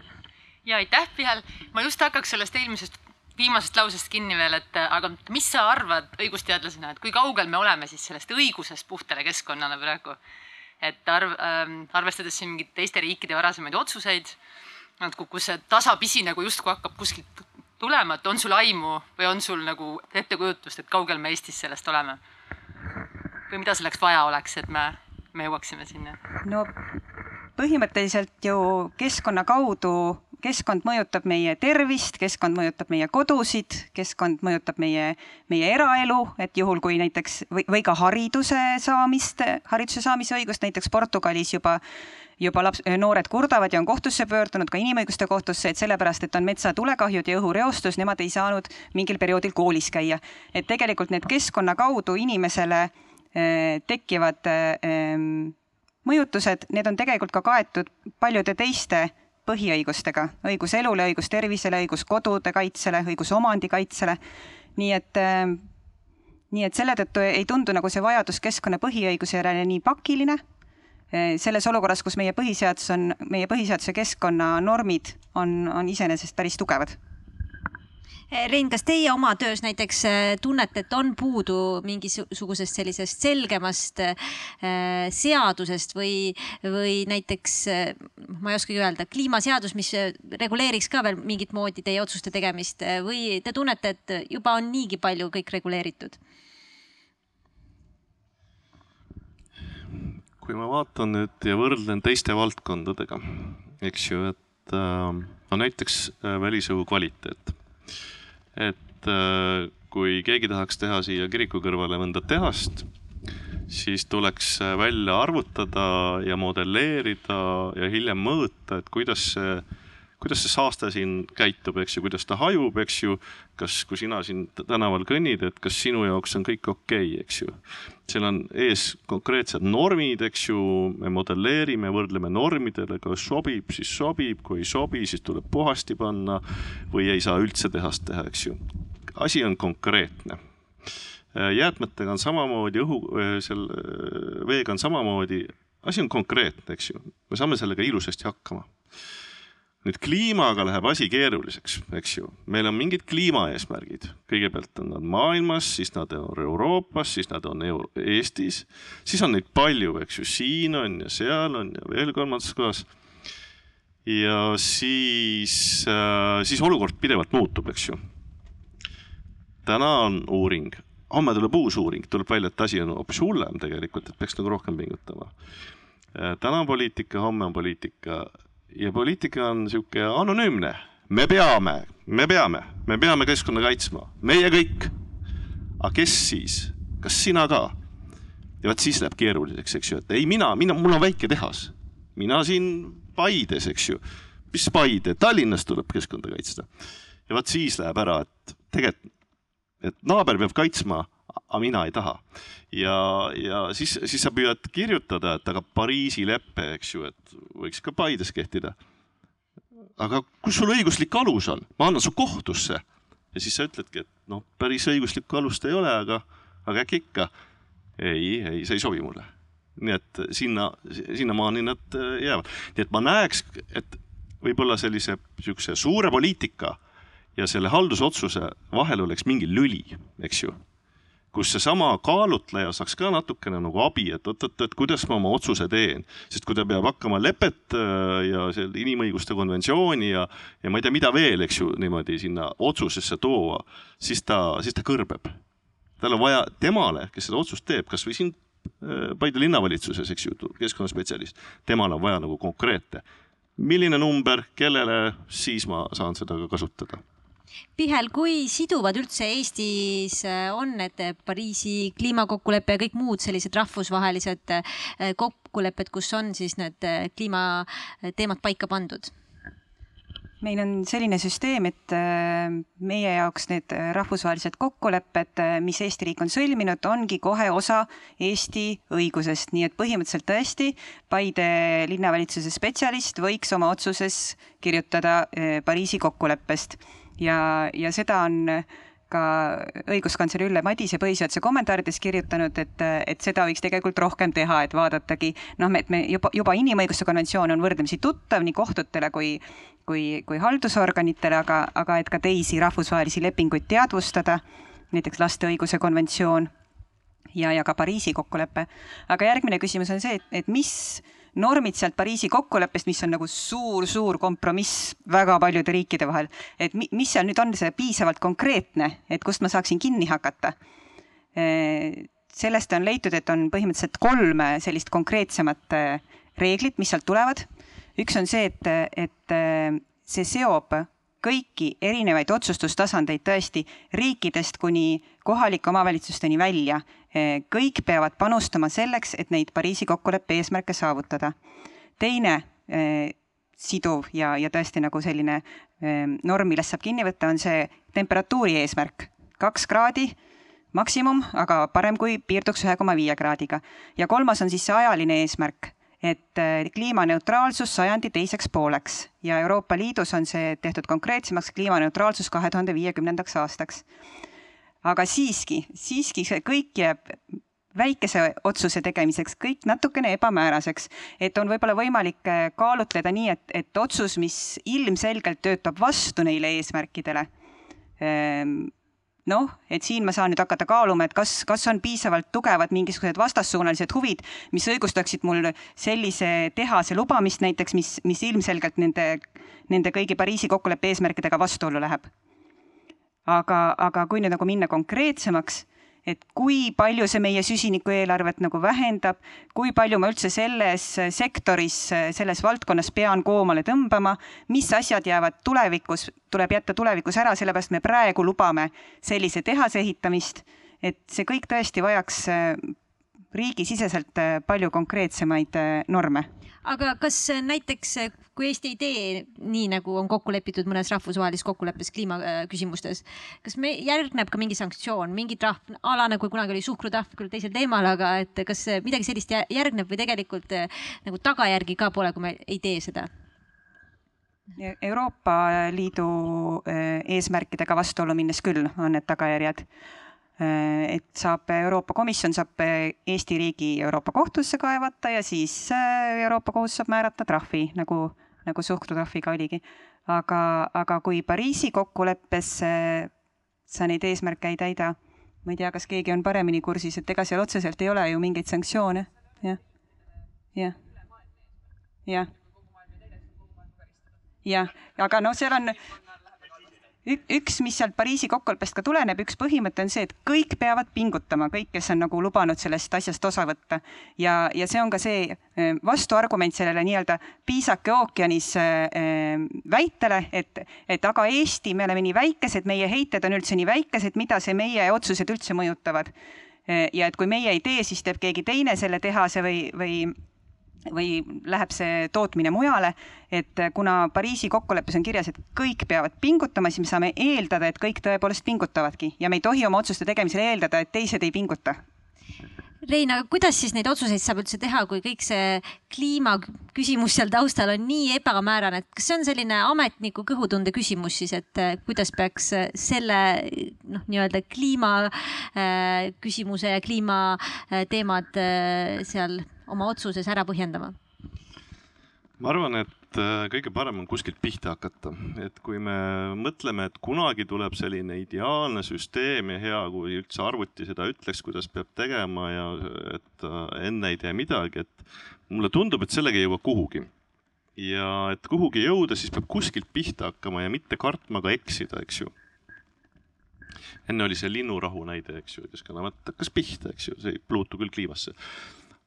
ja aitäh, Pihel, ma just hakkaks sellest eelmisest viimasest lausest kinni veel, et aga mis sa arvad õigusteadlasena, et kui kaugel me oleme siis sellest õigusest puhtale keskkonnale praegu? et arv- äh,, arvestades siin mingite teiste riikide varasemaid otsuseid, kus see tasapisi nagu justkui hakkab kuskilt tulema, et on sul aimu või on sul nagu ettekujutust, et kaugel me Eestis sellest oleme? või mida selleks vaja oleks, et me, me jõuaksime sinna? no põhimõtteliselt ju keskkonna kaudu keskkond mõjutab meie tervist, keskkond mõjutab meie kodusid, keskkond mõjutab meie, meie eraelu, et juhul, kui näiteks või, või ka hariduse saamist, hariduse saamise õigust näiteks Portugalis juba juba laps, noored kurdavad ja on kohtusse pöördunud ka inimõiguste kohtusse, et sellepärast, et on metsatulekahjud ja õhureostus, nemad ei saanud mingil perioodil koolis käia. et tegelikult need keskkonna kaudu inimesele äh, tekkivad äh, mõjutused, need on tegelikult ka kaetud paljude teiste põhiõigustega, õigus elule, õigus tervisele, õigus kodude kaitsele, õigus omandi kaitsele. nii et, äh, nii et selle tõttu ei tundu nagu see vajadus keskkonna põhiõiguse järele nii pakiline. Äh, selles olukorras, kus meie põhiseadus on, meie põhiseaduse keskkonnanormid on, on iseenesest päris tugevad Rein, kas teie oma töös näiteks eh, tunnete, et on puudu mingisugusest sellisest selgemast äh, seadusest või, või näiteks ma ei oskagi öelda, kliimaseadus, mis reguleeriks ka veel mingit moodi teie otsuste tegemist või te tunnete, et juba on niigi palju kõik reguleeritud? kui ma vaatan nüüd ja võrdlen teiste valdkondadega, eks ju, et äh, no näiteks äh, välisõhu kvaliteet et äh, kui keegi tahaks teha siia kiriku kõrvale mõnda tehast, siis tuleks välja arvutada ja modelleerida ja hiljem mõõta, et kuidas see kuidas see saaste siin käitub, eks ju, kuidas ta hajub, eks ju. kas, kui sina siin tänaval kõnnid, et kas sinu jaoks on kõik okei okay,, eks ju. seal on ees konkreetsed normid, eks ju, me modelleerime, võrdleme normidele, kas sobib, siis sobib, kui ei sobi, siis tuleb puhasti panna või ei saa üldse tehast teha, eks ju. asi on konkreetne jäätmetega on samamoodi, õhu, seal veega on samamoodi, asi on konkreetne, eks ju, me saame sellega ilusasti hakkama nüüd kliimaga läheb asi keeruliseks, eks ju, meil on mingid kliimaeesmärgid, kõigepealt on nad maailmas, siis nad on Euroopas, siis nad on Eestis, siis on neid palju, eks ju, siin on ja seal on ja veel kolmandas kohas. ja siis äh,, siis olukord pidevalt muutub, eks ju. täna on uuring, homme tuleb uus uuring, tuleb välja, et asi on hoopis hullem tegelikult, et peaks nagu rohkem pingutama. Äh,. täna on poliitika, homme on poliitika ja poliitika on sihuke anonüümne, me peame, me peame, me peame keskkonda kaitsma, meie kõik. aga kes siis, kas sina ka? ja vot siis läheb keeruliseks, eks ju, et ei mina, mina, mul on väike tehas, mina siin Paides, eks ju. mis Paide, Tallinnas tuleb keskkonda kaitsta. ja vot siis läheb ära, et tegelikult, et naaber peab kaitsma, aga mina ei taha ja, ja siis, siis sa püüad kirjutada, et aga Pariisi lepe, eks ju, et võiks ka Paides kehtida. aga kus sul õiguslik alus on, ma annan su kohtusse ja siis sa ütledki, et noh, päris õiguslikku alust ei ole, aga, aga äkki ikka. ei, ei, see ei sobi mulle. nii et sinna, sinnamaani nad äh, jäävad, nii et ma näeks, et võib-olla sellise niisuguse suure poliitika ja selle haldusotsuse vahel oleks mingi lüli, eks ju kus seesama kaalutleja saaks ka natukene nagu abi, et oot-oot, et kuidas ma oma otsuse teen. sest kui ta peab hakkama lepet äh, ja seal inimõiguste konventsiooni ja, ja ma ei tea, mida veel, eks ju, niimoodi sinna otsusesse tuua, siis ta, siis ta kõrbeb. tal on vaja temale, kes seda otsust teeb, kasvõi siin äh, Paide linnavalitsuses, eks ju, keskkonnaspetsialist, temal on vaja nagu konkreete. milline number, kellele, siis ma saan seda ka kasutada Pihel, kui siduvad üldse Eestis äh, on need Pariisi kliimakokkulepe ja kõik muud sellised rahvusvahelised äh, kokkulepped, kus on siis need äh, kliimateemad paika pandud? meil on selline süsteem, et äh, meie jaoks need rahvusvahelised kokkulepped, mis Eesti riik on sõlminud, ongi kohe osa Eesti õigusest, nii et põhimõtteliselt tõesti Paide linnavalitsuse spetsialist võiks oma otsuses kirjutada Pariisi kokkuleppest ja, ja seda on ka õiguskantsler Ülle Madise põhiseaduse kommentaarides kirjutanud, et, et seda võiks tegelikult rohkem teha, et vaadatagi noh, et me juba, juba inimõiguste konventsioon on võrdlemisi tuttav nii kohtutele kui, kui, kui haldusorganitele, aga, aga et ka teisi rahvusvahelisi lepinguid teadvustada, näiteks laste õiguse konventsioon ja, ja ka Pariisi kokkulepe. aga järgmine küsimus on see, et, et mis normid sealt Pariisi kokkuleppest, mis on nagu suur-suur kompromiss väga paljude riikide vahel, et mis seal nüüd on see piisavalt konkreetne, et kust ma saaksin kinni hakata? sellest on leitud, et on põhimõtteliselt kolm sellist konkreetsemat reeglit, mis sealt tulevad. üks on see, et, et see seob kõiki erinevaid otsustustasandeid tõesti riikidest kuni kohalike omavalitsusteni välja. kõik peavad panustama selleks, et neid Pariisi kokkuleppe eesmärke saavutada. teine eh, siduv ja, ja tõesti nagu selline eh, norm, millest saab kinni võtta, on see temperatuuri eesmärk, kaks kraadi maksimum, aga parem, kui piirduks ühe koma viie kraadiga. ja kolmas on siis see ajaline eesmärk et äh, kliimaneutraalsus sajandi teiseks pooleks ja Euroopa Liidus on see tehtud konkreetsemaks kliimaneutraalsus kahe tuhande viiekümnendaks aastaks. aga siiski, siiski see kõik jääb väikese otsuse tegemiseks kõik natukene ebamääraseks, et on võib-olla võimalik äh, kaalutleda nii, et, et otsus, mis ilmselgelt töötab vastu neile eesmärkidele ähm, noh, et siin ma saan nüüd hakata kaaluma, et kas, kas on piisavalt tugevad mingisugused vastassuunalised huvid, mis õigustaksid mul sellise tehase lubamist näiteks, mis, mis ilmselgelt nende, nende kõigi Pariisi kokkuleppe eesmärkidega vastuollu läheb. aga, aga kui nüüd nagu minna konkreetsemaks et kui palju see meie süsinikueelarvet nagu vähendab, kui palju ma üldse selles sektoris, selles valdkonnas pean koomale tõmbama, mis asjad jäävad tulevikus, tuleb jätta tulevikus ära, sellepärast me praegu lubame sellise tehase ehitamist, et see kõik tõesti vajaks riigisiseselt palju konkreetsemaid norme aga kas näiteks, kui Eesti ei tee nii, nagu on kokku lepitud mõnes rahvusvahelises kokkuleppes kliimaküsimustes, kas me, järgneb ka mingi sanktsioon, mingi trahv, a la nagu kunagi oli suhkrutrahv küll teisel teemal, aga et kas midagi sellist järgneb või tegelikult nagu tagajärgi ka pole, kui me ei tee seda? Euroopa Liidu eesmärkidega vastuollu minnes küll on need tagajärjed Äh, et saab Euroopa Komisjon saab äh, Eesti riigi Euroopa Kohtusse kaevata ja siis äh, Euroopa Kohus saab määrata trahvi, nagu, nagu suhkrutrahviga oligi. aga, aga kui Pariisi kokkuleppes sa neid eesmärke ei täida, ma ei tea, kas keegi on paremini kursis, et ega seal otseselt ei ole ju mingeid sanktsioone, jah, jah, jah. Jah, aga noh, seal on, üks, mis sealt Pariisi kokkuleppest ka tuleneb, üks põhimõte on see, et kõik peavad pingutama, kõik, kes on nagu lubanud sellest asjast osa võtta. ja, ja see on ka see eh, vastuargument sellele nii-öelda piisake ookeanis äh, väitele, et, et aga Eesti, me oleme nii väikesed, meie heited on üldse nii väikesed, mida see meie otsused üldse mõjutavad. ja et kui meie ei tee, siis teeb keegi teine selle tehase või, või või läheb see tootmine mujale, et kuna Pariisi kokkuleppes on kirjas, et kõik peavad pingutama, siis me saame eeldada, et kõik tõepoolest pingutavadki ja me ei tohi oma otsuste tegemisel eeldada, et teised ei pinguta. Rein, aga kuidas siis neid otsuseid saab üldse teha, kui kõik see kliimaküsimus seal taustal on nii ebamäärane, et kas see on selline ametniku kõhutunde küsimus siis, et eh, kuidas peaks selle noh, nii-öelda kliima äh, küsimuse ja kliimateemad seal oma otsuses ära põhjendama? ma arvan, et äh, kõige parem on kuskilt pihta hakata, et kui me mõtleme, et kunagi tuleb selline ideaalne süsteem ja hea, kui üldse arvuti seda ütleks, kuidas peab tegema ja et äh, enne ei tee midagi, et mulle tundub, et sellega ei jõua kuhugi. ja et kuhugi jõuda, siis peab kuskilt pihta hakkama ja mitte kartma ka eksida, eks ju. Enne oli see linnurahu näide, eks ju, keskkonnaamet hakkas pihta, eks ju, see ei puutu küll kliimasse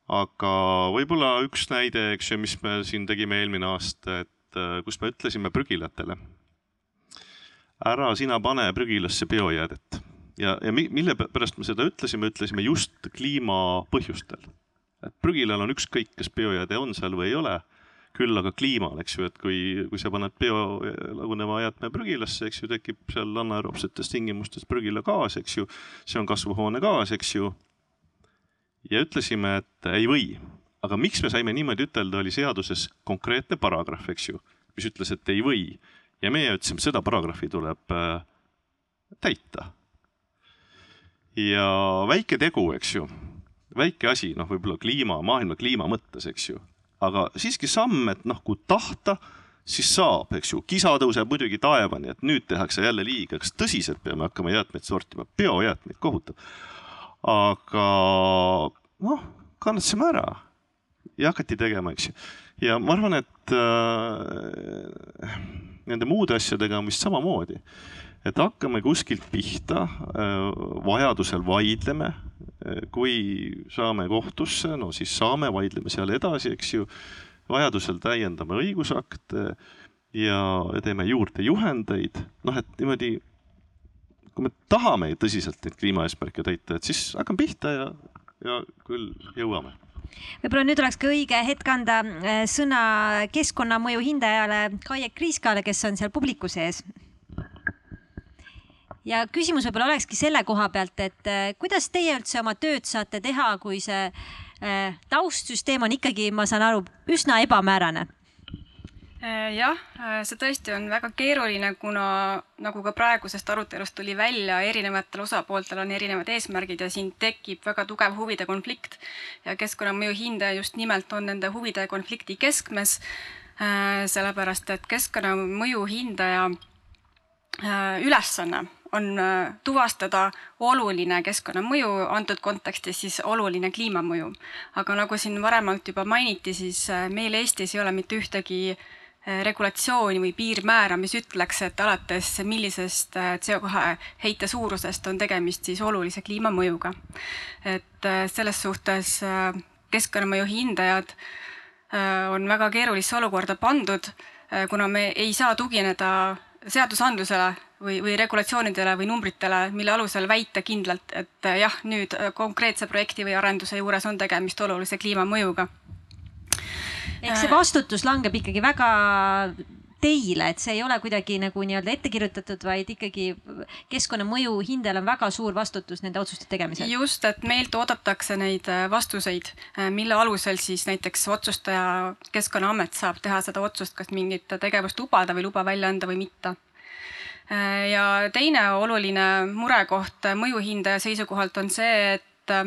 aga võib-olla üks näide, eks ju, mis me siin tegime eelmine aasta, et äh, kus me ütlesime prügilatele, ära sina pane prügilasse biojäädet ja, ja mille pärast me seda ütlesime, ütlesime just kliima põhjustel. et prügilal on ükskõik, kas biojääde on seal või ei ole. küll aga kliimal, eks ju, et kui, kui sa paned biolaguneva jäätme prügilasse, eks ju, tekib seal anaeroobsetes tingimustes prügilagaas, eks ju. see on kasvuhoonegaas, eks ju. Ja ütlesime, et ei või, aga miks me saime niimoodi ütelda, oli seaduses konkreetne paragrahv, eks ju, mis ütles, et ei või. Ja meie ütlesime, seda paragrahvi tuleb äh, täita. ja väike tegu, eks ju, väike asi, noh, võib-olla kliima, maailma kliima mõttes, eks ju, aga siiski samm, et noh, kui tahta, siis saab, eks ju, kisa tõuseb muidugi taevani, et nüüd tehakse jälle liiga, kas tõsiselt. Peame hakkama jäätmeid sortima, biojäätmeid, kohutav. Aga noh, kannatasime ära ja hakati tegema, eks ju. ja ma arvan, et äh, nende muude asjadega on vist samamoodi. et hakkame kuskilt pihta, äh, vajadusel vaidleme. Äh, kui saame kohtusse, no siis saame, vaidleme seal edasi, eks ju. vajadusel täiendame õigusakte ja teeme juurde juhendeid, noh, et niimoodi kui me tahame tõsiselt neid kliimaeesmärke täita, et siis hakkame pihta ja, ja küll jõuame võib-olla nüüd oleks ka õige hetk anda äh, sõna keskkonnamõju hindajale Kaie Kriiskale, kes on seal publiku sees. ja küsimus võib-olla olekski selle koha pealt, et äh, kuidas teie üldse oma tööd saate teha, kui see äh, taustsüsteem on ikkagi, ma saan aru, üsna ebamäärane jah, äh, see tõesti on väga keeruline, kuna nagu ka praegusest arutelust tuli välja, erinevatel osapooltel on erinevad eesmärgid ja siin tekib väga tugev huvide konflikt. ja keskkonnamõju hindaja just nimelt on nende huvide konflikti keskmes. Äh, sellepärast, et keskkonnamõju hindaja ülesanne on tuvastada oluline keskkonnamõju, antud kontekstis siis oluline kliimamõju. aga nagu siin varemalt juba mainiti, siis meil Eestis ei ole mitte ühtegi äh, Äh, regulatsiooni või piirmäära, mis ütleks, et alates millisest äh, CO2 heite suurusest on tegemist siis olulise kliimamõjuga. et äh, selles suhtes keskkonnamõju hindajad on väga keerulisse olukorda pandud, kuna me ei saa tugineda seadusandlusele või, või regulatsioonidele või numbritele, mille alusel väita kindlalt, et jah, nüüd konkreetse projekti või arenduse juures on tegemist olulise kliimamõjuga ehk see vastutus langeb ikkagi väga teile, et see ei ole kuidagi nagu nii-öelda ette kirjutatud, vaid ikkagi keskkonnamõju hindajal on väga suur vastutus nende otsuste tegemisel. just, et meilt oodatakse neid äh, vastuseid, äh, mille alusel siis näiteks otsustaja, Keskkonnaamet saab teha seda otsust, kas mingit tegevust lubada või luba välja anda või mitte äh, ja teine oluline murekoht mõjuhindaja seisukohalt on see, et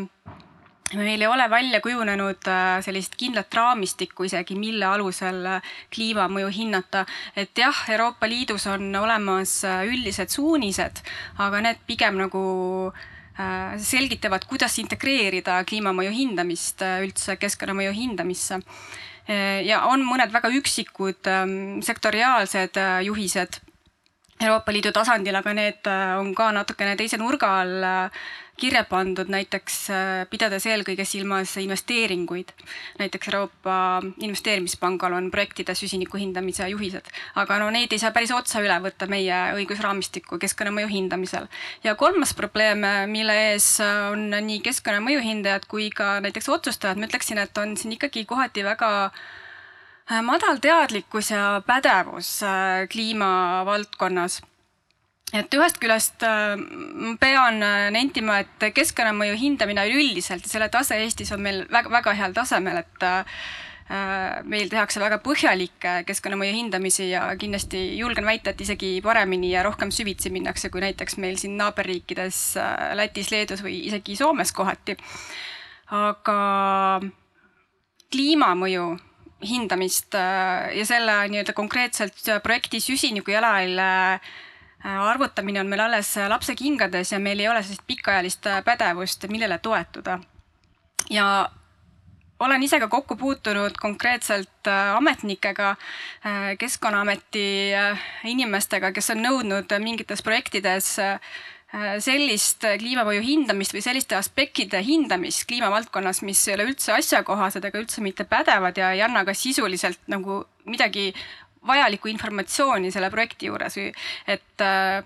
meil ei ole välja kujunenud äh, sellist kindlat raamistikku isegi, mille alusel äh, kliimamõju hinnata. et jah, Euroopa Liidus on olemas äh, üldised suunised, aga need pigem nagu selgitavad, kuidas integreerida kliimamõju hindamist üldse keskkonnamõju hindamisse. ja on mõned väga üksikud ähm, sektoriaalsed juhised Euroopa Liidu tasandil, aga need on ka natukene teise nurga all kirja pandud näiteks äh, pidades eelkõige silmas investeeringuid. näiteks Euroopa Investeerimispangal on projektide süsiniku hindamise juhised, aga no neid ei saa päris otsa üle võtta meie õigusraamistikku keskkonnamõju hindamisel. ja kolmas probleem, mille ees on nii keskkonnamõju hindajad kui ka näiteks otsustajad, ma ütleksin, et on siin ikkagi kohati väga äh, madal teadlikkus ja pädevus äh, kliimavaldkonnas et ühest küljest äh, pean äh, nentima, et keskkonnamõju hindamine üleüldiselt ja selle tase Eestis on meil väga-väga heal tasemel, et äh, meil tehakse väga põhjalikke keskkonnamõju hindamisi ja kindlasti julgen väita, et isegi paremini ja rohkem süvitsi minnakse, kui näiteks meil siin naaberriikides Lätis, Leedus või isegi Soomes kohati. aga kliimamõju hindamist ja selle nii-öelda konkreetselt projekti süsiniku jalajälje Äh, arvutamine on meil alles äh, lapsekingades ja meil ei ole sellist pikaajalist äh, pädevust, millele toetuda. ja olen ise ka kokku puutunud konkreetselt ametnikega, Keskkonnaameti inimestega, kes on nõudnud mingites projektides sellist kliimamõju hindamist või selliste aspektide hindamist kliimavaldkonnas, mis ei ole üldse asjakohased ega üldse mitte pädevad ja ei anna ka sisuliselt nagu midagi vajalikku informatsiooni selle projekti juures, et äh,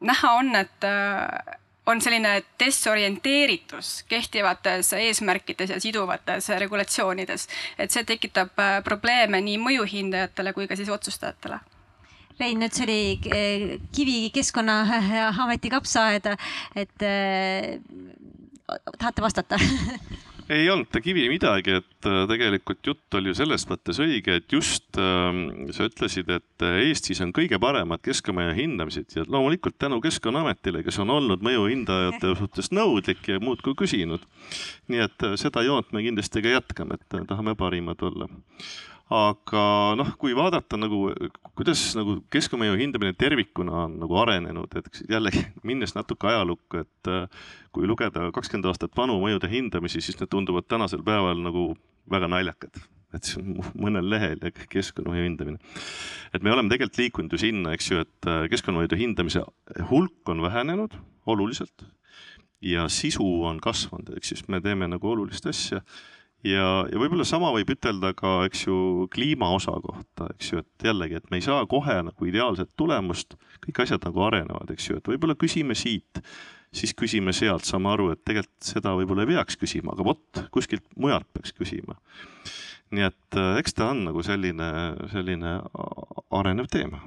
näha on, et äh, on selline desorienteeritus kehtivates eesmärkides ja siduvates regulatsioonides, et see tekitab äh, probleeme nii mõjuhindajatele kui ka siis otsustajatele Rein, nüüd see oli eh, Kivi Keskkonnaameti [LAUGHS] kapsaaed, et eh, tahate vastata [LAUGHS] ei olnud ta kivi midagi, et äh, tegelikult jutt oli ju selles mõttes õige, et just äh, sa ütlesid, et Eestis on kõige paremad keskkonnamõju hindamised ja loomulikult tänu Keskkonnaametile, kes on olnud mõjuhindajate [LAUGHS] suhtes nõudlik ja muudkui küsinud. nii et seda joont me kindlasti ka jätkame, et tahame parimad olla aga noh, kui vaadata nagu, kuidas nagu keskkonnamõju hindamine tervikuna on nagu arenenud, et jällegi minnes natuke ajalukku, et äh, kui lugeda kakskümmend aastat vanu mõjude hindamisi, siis need tunduvad tänasel päeval nagu väga naljakad et see on mõnel lehel ja keskkonnamõju hindamine. et me oleme tegelikult liikunud ju sinna, eks ju, et äh, keskkonnamõjude hindamise hulk on vähenenud oluliselt ja sisu on kasvanud, ehk siis me teeme nagu olulist asja ja, ja võib-olla sama võib ütelda ka, eks ju, kliima osa kohta, eks ju, et jällegi, et me ei saa kohe nagu ideaalset tulemust, kõik asjad nagu arenevad, eks ju, et võib-olla küsime siit, siis küsime sealt, saame aru, et tegelikult seda võib-olla ei peaks küsima, aga vot kuskilt mujalt peaks küsima. nii et äh, eks ta on nagu selline, selline arenev teema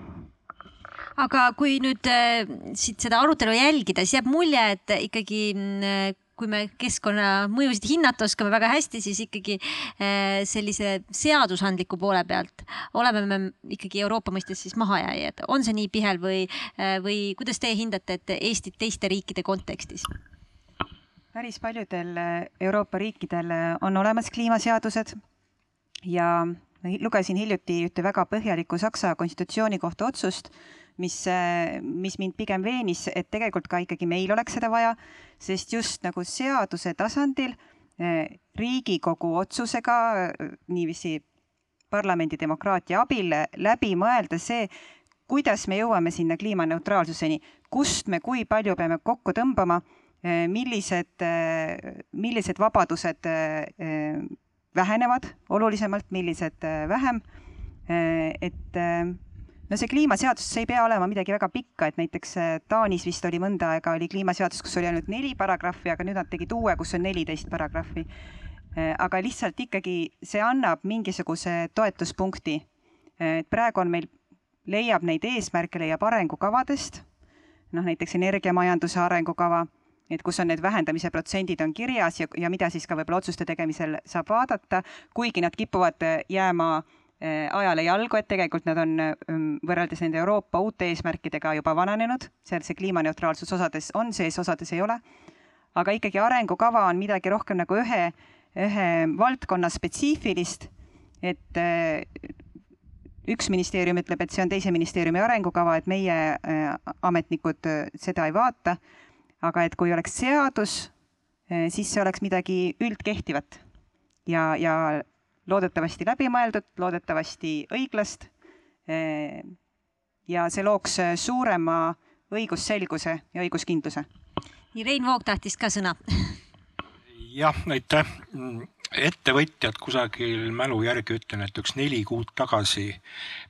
aga kui nüüd äh, siit seda arutelu jälgida, siis jääb mulje, et ikkagi äh, kui me keskkonnamõjusid hinnata oskame väga hästi, siis ikkagi eh, sellise seadusandliku poole pealt oleme me ikkagi Euroopa mõistes siis mahajääjad. on see nii Pihel või, eh, või kuidas teie hindate, et Eestit teiste riikide kontekstis? päris paljudel Euroopa riikidel on olemas kliimaseadused ja lugesin hiljuti ühte väga põhjalikku Saksa konstitutsioonikohtu otsust mis, mis mind pigem veenis, et tegelikult ka ikkagi meil oleks seda vaja, sest just nagu seaduse tasandil eh, Riigikogu otsusega niiviisi parlamendi demokraatia abil läbi mõelda see, kuidas me jõuame sinna kliimaneutraalsuseni, kust me kui palju peame kokku tõmbama, millised, millised vabadused vähenevad olulisemalt, millised vähem. et no see kliimaseadus, see ei pea olema midagi väga pikka, et näiteks äh, Taanis vist oli mõnda aega oli kliimaseadus, kus oli ainult neli paragrahvi, aga nüüd nad tegid uue, kus on neliteist paragrahvi. Äh, aga lihtsalt ikkagi see annab mingisuguse toetuspunkti. Äh, et praegu on meil, leiab neid eesmärke, leiab arengukavadest, noh näiteks energiamajanduse arengukava, et kus on need vähendamise protsendid on kirjas ja, ja mida siis ka võib-olla otsuste tegemisel saab vaadata, kuigi nad kipuvad jääma äh, ajale jalgu, et tegelikult nad on ähm, võrreldes nende Euroopa uute eesmärkidega juba vananenud, seal see kliimaneutraalsus osades on sees, osades ei ole. aga ikkagi arengukava on midagi rohkem nagu ühe, ühe valdkonna spetsiifilist, et äh, üks ministeerium ütleb, et see on teise ministeeriumi arengukava, et meie äh, ametnikud seda ei vaata. aga et kui oleks seadus, siis see oleks midagi üldkehtivat ja, ja loodetavasti läbimõeldud, loodetavasti õiglast. Ja see looks suurema õigusselguse ja õiguskindluse. nii, Rein Voog tahtis ka sõna. jah, aitäh. ettevõtjad kusagil mälu järgi ütlen, et üks neli kuud tagasi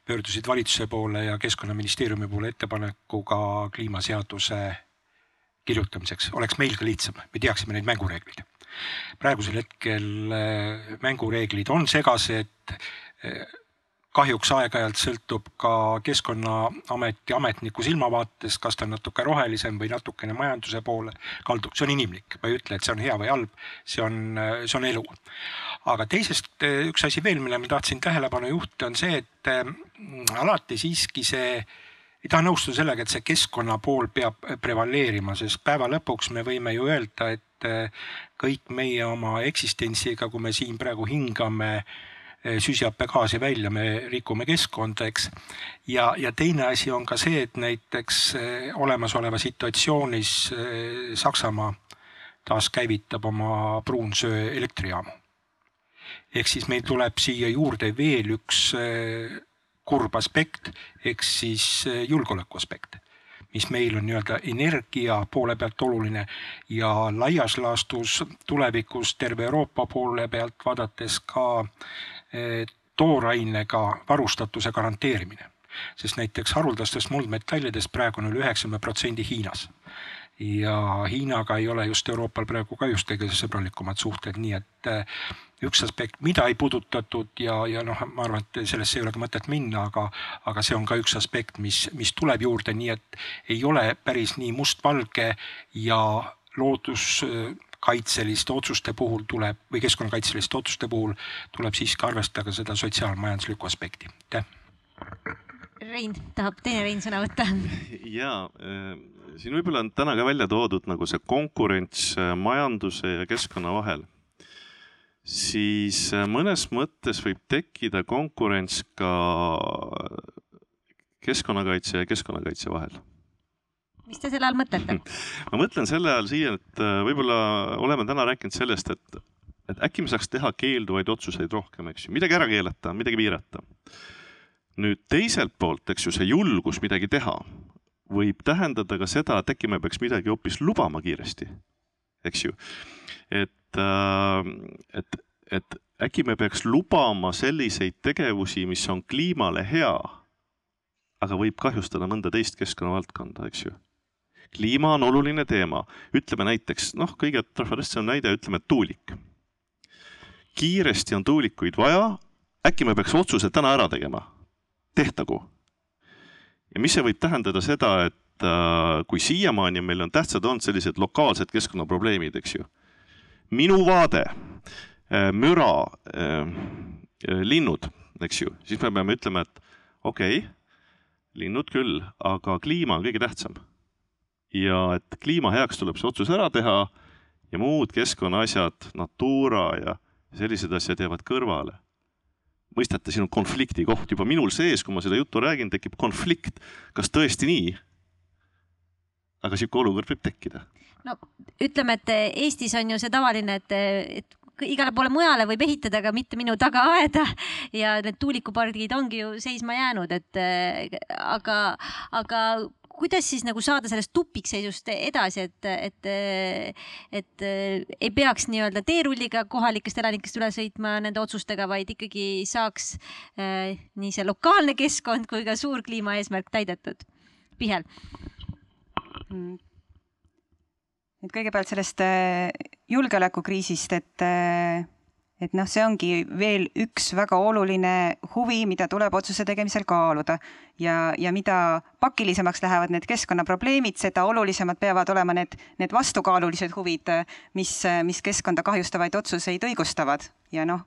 pöördusid valitsuse poole ja keskkonnaministeeriumi poole ettepanekuga kliimaseaduse kirjutamiseks, oleks meil ka lihtsam, me teaksime neid mängureegleid praegusel hetkel äh, mängureeglid on segased. Äh, kahjuks aeg-ajalt sõltub ka Keskkonnaameti ametniku silmavaates, kas ta on natuke rohelisem või natukene majanduse poole kaldub, see on inimlik, ma ei ütle, et see on hea või halb, see on, äh, see on elu. aga teisest üks asi veel, mille ma tahtsin tähelepanu juhtida, on see, et alati siiski see ei taha nõustuda sellega, et see keskkonna pool peab prevaleerima, sest päeva lõpuks me võime ju öelda, et et eh, kõik meie oma eksistentsiga, kui me siin praegu hingame eh, süsihappegaasi välja, me rikume keskkonda, eks. ja, ja teine asi on ka see, et näiteks eh, olemasoleva situatsioonis Saksamaa taaskäivitab oma pruunsöe elektrijaamu. ehk siis meil tuleb siia juurde veel üks kurb aspekt ehk siis julgeoleku aspekt mis meil on nii-öelda energia poole pealt oluline ja laias laastus tulevikus terve Euroopa poole pealt vaadates ka eh, toorainega varustatuse garanteerimine. sest näiteks haruldastest muldmetallidest praegu on üle üheksakümne protsendi Hiinas ja Hiinaga ei ole just Euroopal praegu ka just kõige sõbralikumad suhted, nii et äh, üks aspekt, mida ei puudutatud ja, ja noh, ma arvan, et sellesse ei ole ka mõtet minna, aga, aga see on ka üks aspekt, mis, mis tuleb juurde, nii et ei ole päris nii mustvalge ja looduskaitseliste otsuste puhul tuleb või keskkonnakaitseliste otsuste puhul tuleb siiski arvestada ka seda sotsiaalmajanduslikku aspekti, aitäh. Rein, tahab teine Rein sõna võtta? ja siin võib-olla on täna ka välja toodud nagu see konkurents majanduse ja keskkonna vahel siis mõnes mõttes võib tekkida konkurents ka keskkonnakaitse ja keskkonnakaitse vahel. mis te selle all mõtlete? [LAUGHS] ma mõtlen selle all siia, et äh, võib-olla oleme täna rääkinud sellest, et, et äkki me saaks teha keelduvaid otsuseid rohkem, eks ju, midagi ära keelata, midagi piirata. nüüd teiselt poolt, eks ju, see julgus midagi teha võib tähendada ka seda, et äkki me peaks midagi hoopis lubama kiiresti, eks ju. et, äh, et, et äkki me peaks lubama selliseid tegevusi, mis on kliimale hea, aga võib kahjustada mõnda teist keskkonnavaldkonda, eks ju kliima on oluline teema, ütleme näiteks noh, kõige trafaressem näide, ütleme tuulik. kiiresti on tuulikuid vaja, äkki me peaks otsuse täna ära tegema, tehtagu. Ja mis see võib tähendada seda, et äh, kui siiamaani meil on tähtsad olnud sellised lokaalsed keskkonnaprobleemid, eks ju. minu vaade äh,, müra äh,, linnud, eks ju, siis me peame ütlema, et okei okay,, linnud küll, aga kliima on kõige tähtsam ja et kliima heaks tuleb see otsus ära teha ja muud keskkonnaasjad, Natura ja sellised asjad jäävad kõrvale. Mõistate, siin on konflikti koht juba minul sees, kui ma seda juttu räägin, tekib konflikt, kas tõesti nii? aga sihuke olukord võib tekkida. no ütleme, et Eestis on ju see tavaline, et, et igale poole mujale võib ehitada, aga mitte minu tagaaeda ja need tuulikupargid ongi ju seisma jäänud, et aga, aga kuidas siis nagu saada sellest tupikseisust edasi, et, et, et ei peaks nii-öelda teerulliga kohalikest elanikest üle sõitma nende otsustega, vaid ikkagi saaks eh, nii see lokaalne keskkond kui ka suur kliimaeesmärk täidetud? Pihel mm et kõigepealt sellest julgeolekukriisist, et et noh, see ongi veel üks väga oluline huvi, mida tuleb otsuse tegemisel kaaluda. Ja, ja mida pakilisemaks lähevad need keskkonnaprobleemid, seda olulisemad peavad olema need, need vastukaalulised huvid, mis, mis keskkonda kahjustavaid otsuseid õigustavad. Ja noh,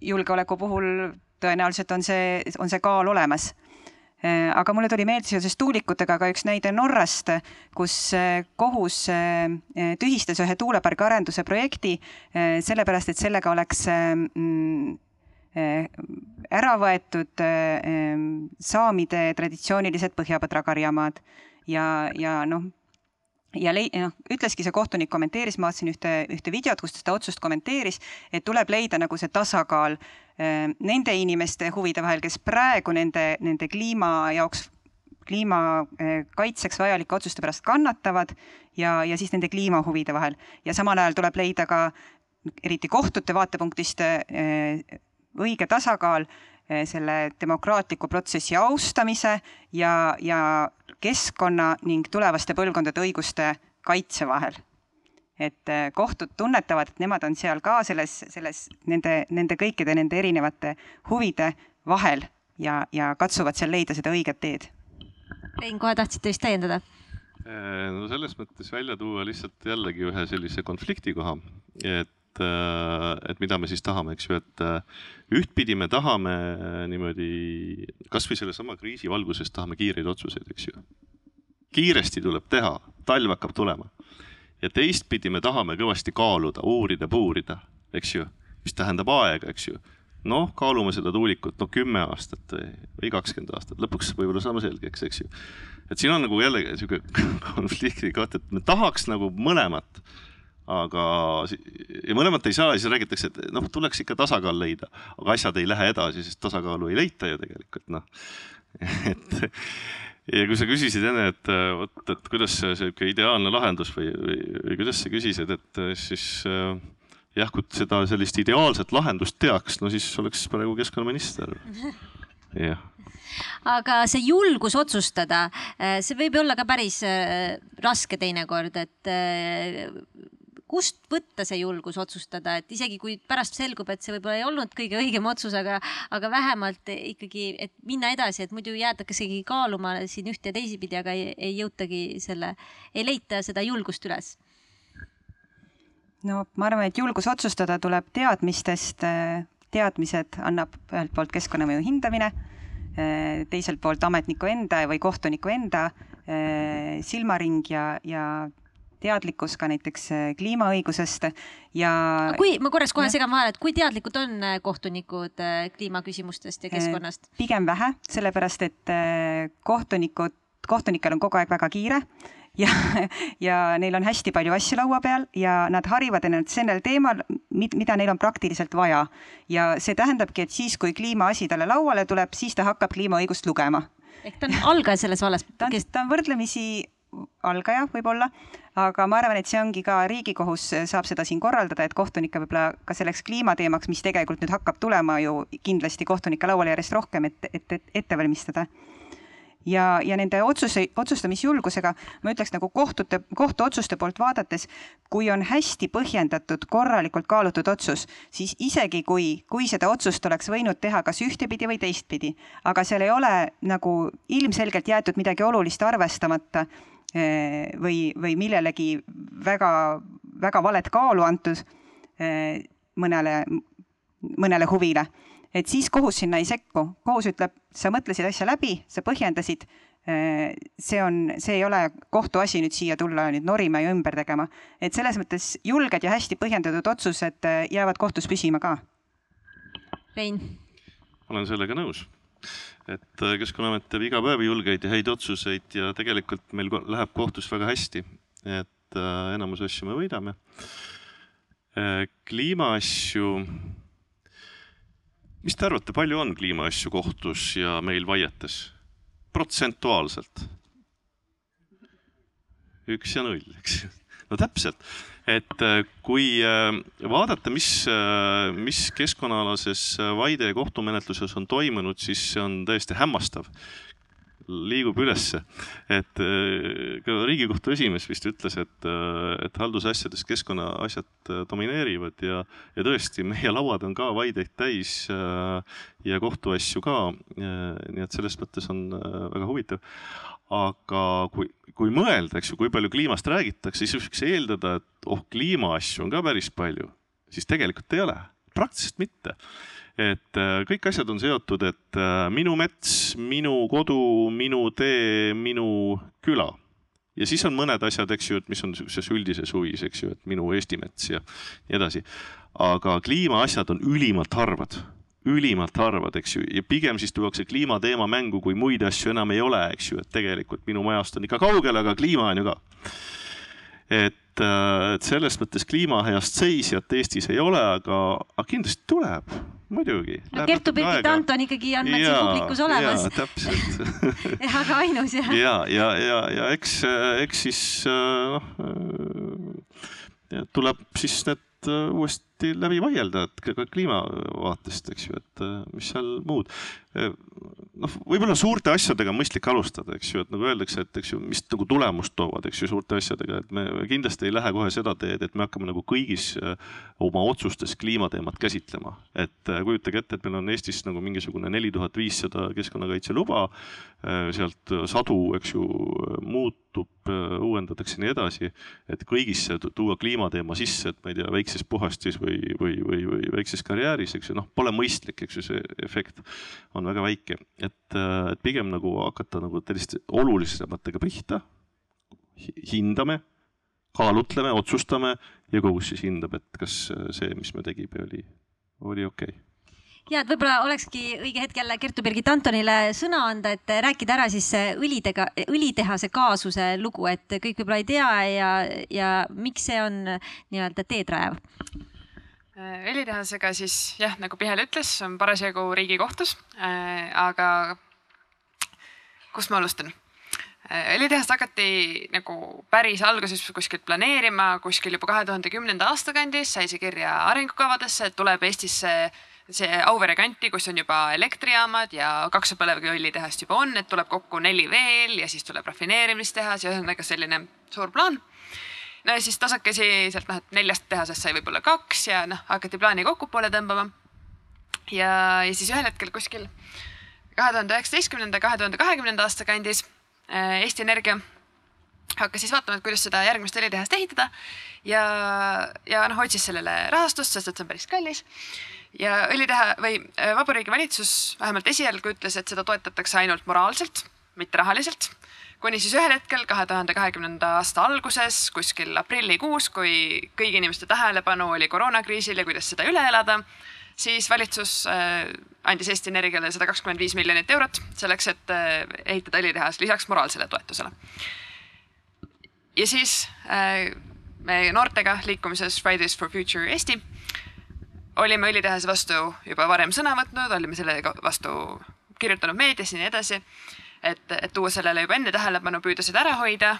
julgeoleku puhul tõenäoliselt on see, on see kaal olemas aga mulle tuli meelde seoses tuulikutega ka üks näide Norrast, kus äh, kohus äh, tühistas ühe tuulepargi arenduse projekti sellepärast, et sellega oleks mm, ära võetud saamide traditsioonilised põhjapõdra karjamaad ja, ja noh, ja lei-, noh, ütleski see kohtunik, kommenteeris, ma vaatasin ühte, ühte videot, kus ta seda otsust kommenteeris, et tuleb leida nagu see tasakaal äh, nende inimeste huvide vahel, kes praegu nende, nende kliima jaoks, kliima äh, kaitseks vajalike otsuste pärast kannatavad ja, ja siis nende kliimahuvide vahel. ja samal ajal tuleb leida ka eriti kohtute vaatepunktist äh, õige tasakaal selle demokraatliku protsessi austamise ja, ja keskkonna ning tulevaste põlvkondade õiguste kaitse vahel. et äh, kohtud tunnetavad, et nemad on seal ka selles, selles nende, nende kõikide nende erinevate huvide vahel ja, ja katsuvad seal leida seda õiget teed. Rein, kohe tahtsite vist täiendada? Äh, no selles mõttes välja tuua lihtsalt jällegi ühe sellise konflikti koha, et et, äh, et mida me siis tahame, eks ju, et äh, ühtpidi me tahame niimoodi kasvõi sellesama kriisi valguses tahame kiireid otsuseid, eks ju. kiiresti tuleb teha, talv hakkab tulema. ja teistpidi me tahame kõvasti kaaluda, uurida, puurida, eks ju, mis tähendab aega, eks ju noh, kaalume seda tuulikut, no kümme aastat või, või kakskümmend aastat, lõpuks võib-olla saame selgeks, eks ju. et siin on nagu jällegi sihuke [LAUGHS] konflikti koht, et me tahaks nagu mõlemat aga ja mõlemat ei saa ja siis räägitakse, et noh, tuleks ikka tasakaal leida, aga asjad ei lähe edasi, sest tasakaalu ei leita ju tegelikult noh. [LAUGHS] et ja kui sa küsisid enne, et vot, et kuidas see sihuke ideaalne lahendus või, või, või kuidas sa küsisid, et siis äh, jah, kui seda sellist ideaalset lahendust teaks, no siis oleks praegu keskkonnaminister. [LAUGHS] Jah. Aga see julgus otsustada, see võib olla ka päris äh, raske teinekord, et äh, kust võtta see julgus otsustada, et isegi kui pärast selgub, et see võib-olla ei olnud kõige õigem otsus, aga, aga vähemalt ikkagi, et minna edasi, et muidu jäädaksegi kaaluma siin ühte ja teisipidi, aga ei, ei jõutagi selle, ei leita seda julgust üles. No ma arvan, et julgus otsustada tuleb teadmistest, teadmised annab ühelt poolt keskkonnamõju hindamine, teiselt poolt ametniku enda või kohtuniku enda silmaring ja, ja teadlikkus ka näiteks kliimaõigusest ja. kui ma korraks kohe segan vahele, et kui teadlikud on kohtunikud kliimaküsimustest ja keskkonnast? pigem vähe, sellepärast et kohtunikud, kohtunikel on kogu aeg väga kiire ja, [LAUGHS] ja neil on hästi palju asju laua peal ja nad harivad ennast sellel teemal, mida neil on praktiliselt vaja. ja see tähendabki, et siis, kui kliimaasi talle lauale tuleb, siis ta hakkab kliimaõigust lugema. ehk ta on algaja selles vallas? ta on, ta on võrdlemisi algaja võib-olla, aga ma arvan, et see ongi ka Riigikohus saab seda siin korraldada, et kohtunikke võib-olla ka selleks kliimateemaks, mis tegelikult nüüd hakkab tulema ju kindlasti kohtunike lauale järjest rohkem, et, et, et ette valmistada. Ja, ja nende otsuse, otsustamisjulgusega ma ütleks nagu kohtute, kohtuotsuste poolt vaadates, kui on hästi põhjendatud, korralikult kaalutud otsus, siis isegi kui, kui seda otsust oleks võinud teha kas ühtepidi või teistpidi, aga seal ei ole nagu ilmselgelt jäetud midagi olulist arvestamata või, või millelegi väga, väga valet kaalu antud eh, mõnele, mõnele huvile et siis kohus sinna ei sekku, kohus ütleb, sa mõtlesid asja läbi, sa põhjendasid. Äh, see on, see ei ole kohtuasi nüüd siia tulla nüüd norima ja ümber tegema, et selles mõttes julged ja hästi põhjendatud otsused äh, jäävad kohtus püsima ka. Rein. olen sellega nõus, et äh, Keskkonnaamet teeb iga päev julgeid ja häid otsuseid ja tegelikult meil läheb kohtus väga hästi, et enamus asju me võidame. kliimaasju mis te arvate, palju on kliimaasju kohtus ja meil vaietes? protsentuaalselt? üks ja null, eks no täpselt, et äh, kui äh, vaadata, mis, äh, mis keskkonnaalases vaide kohtumenetluses on toimunud, siis see on täiesti hämmastav liigub ülesse. et ka Riigikohtu esimees vist ütles, et, et haldusasjades keskkonnaasjad domineerivad ja, ja tõesti, meie lauad on ka vaideid täis ja kohtuasju ka. nii et selles mõttes on väga huvitav. Aga kui, kui mõelda, eks ju, kui palju kliimast räägitakse, siis võiks eeldada, et oh, kliimaasju on ka päris palju, siis tegelikult ei ole, praktiliselt mitte et äh, kõik asjad on seotud, et äh, minu mets, minu kodu, minu tee, minu küla. ja siis on mõned asjad, eks ju, et mis on sihukeses üldises huvis, eks ju, et minu Eesti mets ja nii edasi. aga kliimaasjad on ülimalt harvad, ülimalt harvad, eks ju, ja pigem siis tuuakse kliimateema mängu, kui muid asju enam ei ole, eks ju, et tegelikult minu majast on ikka kaugel, aga kliima on ju ka. et äh, et selles mõttes kliima heast seisjat Eestis ei ole, aga, aga kindlasti tuleb muidugi. Kertu-Birgit Anton ikkagi on meil siin publikus olemas. täpselt [LAUGHS] aga ainus jah. ja, ja, ja, ja eks, eks siis noh tuleb siis need uuesti läbi vaielda, et kliima vaatest, eks ju, et mis seal muud noh, võib-olla suurte asjadega on mõistlik alustada, eks ju, et nagu öeldakse, et eks ju, mis nagu tulemust toovad, eks ju, suurte asjadega, et me kindlasti ei lähe kohe seda teed, et me hakkame nagu kõigis äh, oma otsustes kliimateemat käsitlema. et äh, kujutage ette, et meil on Eestis nagu mingisugune neli tuhat viissada keskkonnakaitseluba, äh, sealt sadu, eks ju, muutub, uuendatakse ja nii edasi, et kõigisse tuua kliimateema sisse, et ma ei tea, väikses puhastis või, või, või, või väikses karjääris, eks ju, noh, pole mõistlik, eks ju, see efekt on väga väike, et, äh, et pigem nagu hakata nagu selliste olulisematega pihta. hindame, kaalutleme, otsustame ja kohus siis hindab, et kas äh, see, mis me tegime, oli, oli okei okay ja et võib-olla olekski õige hetk jälle Kertu-Birgit Antonile sõna anda, et rääkida ära siis õlitega, õlitehase kaasuse lugu, et kõik võib-olla ei tea ja, ja miks see on nii-öelda teedrajav õlitehasega siis jah, nagu Pihel ütles, on parasjagu Riigikohtus, äh, aga kust ma alustan? Äh, õlitehast hakati nagu päris alguses kuskilt planeerima, kuskil juba kahe tuhande kümnenda aasta kandis sai see kirja arengukavadesse, et tuleb Eestisse see Auvere kanti, kus on juba elektrijaamad ja kaks põlevkiviõlitehast juba on, et tuleb kokku neli veel ja siis tuleb rafineerimistehas ja ühesõnaga selline suur plaan. No ja siis tasakesi sealt noh, et neljast tehasest sai võib-olla kaks ja noh, hakati plaani kokkupoole tõmbama. ja, ja siis ühel hetkel kuskil kahe tuhande üheksateistkümnenda, kahe tuhande kahekümnenda aasta kandis äh, Eesti Energia hakkas siis vaatama, et kuidas seda järgmist õlitehast ehitada ja, ja noh, otsis sellele rahastust, sest et see on päris kallis. ja õliteha või äh, Vabariigi Valitsus vähemalt esialgu ütles, et seda toetatakse ainult moraalselt, mitte rahaliselt. Kuni siis ühel hetkel, kahe tuhande kahekümnenda aasta alguses, kuskil aprillikuus, kui kõigi inimeste tähelepanu oli koroonakriisil ja kuidas seda üle elada, siis valitsus äh, andis Eesti Energiale sada kakskümmend viis miljonit eurot selleks, et äh, ehitada õlitehas lisaks moraalsele toetusele ja siis äh, me noortega liikumises Fridays for Future Eesti olime õlitehase vastu juba varem sõna võtnud, olime selle vastu kirjutanud meedias ja nii edasi. Et, et tuua sellele juba enne tähelepanu, püüda seda ära hoida.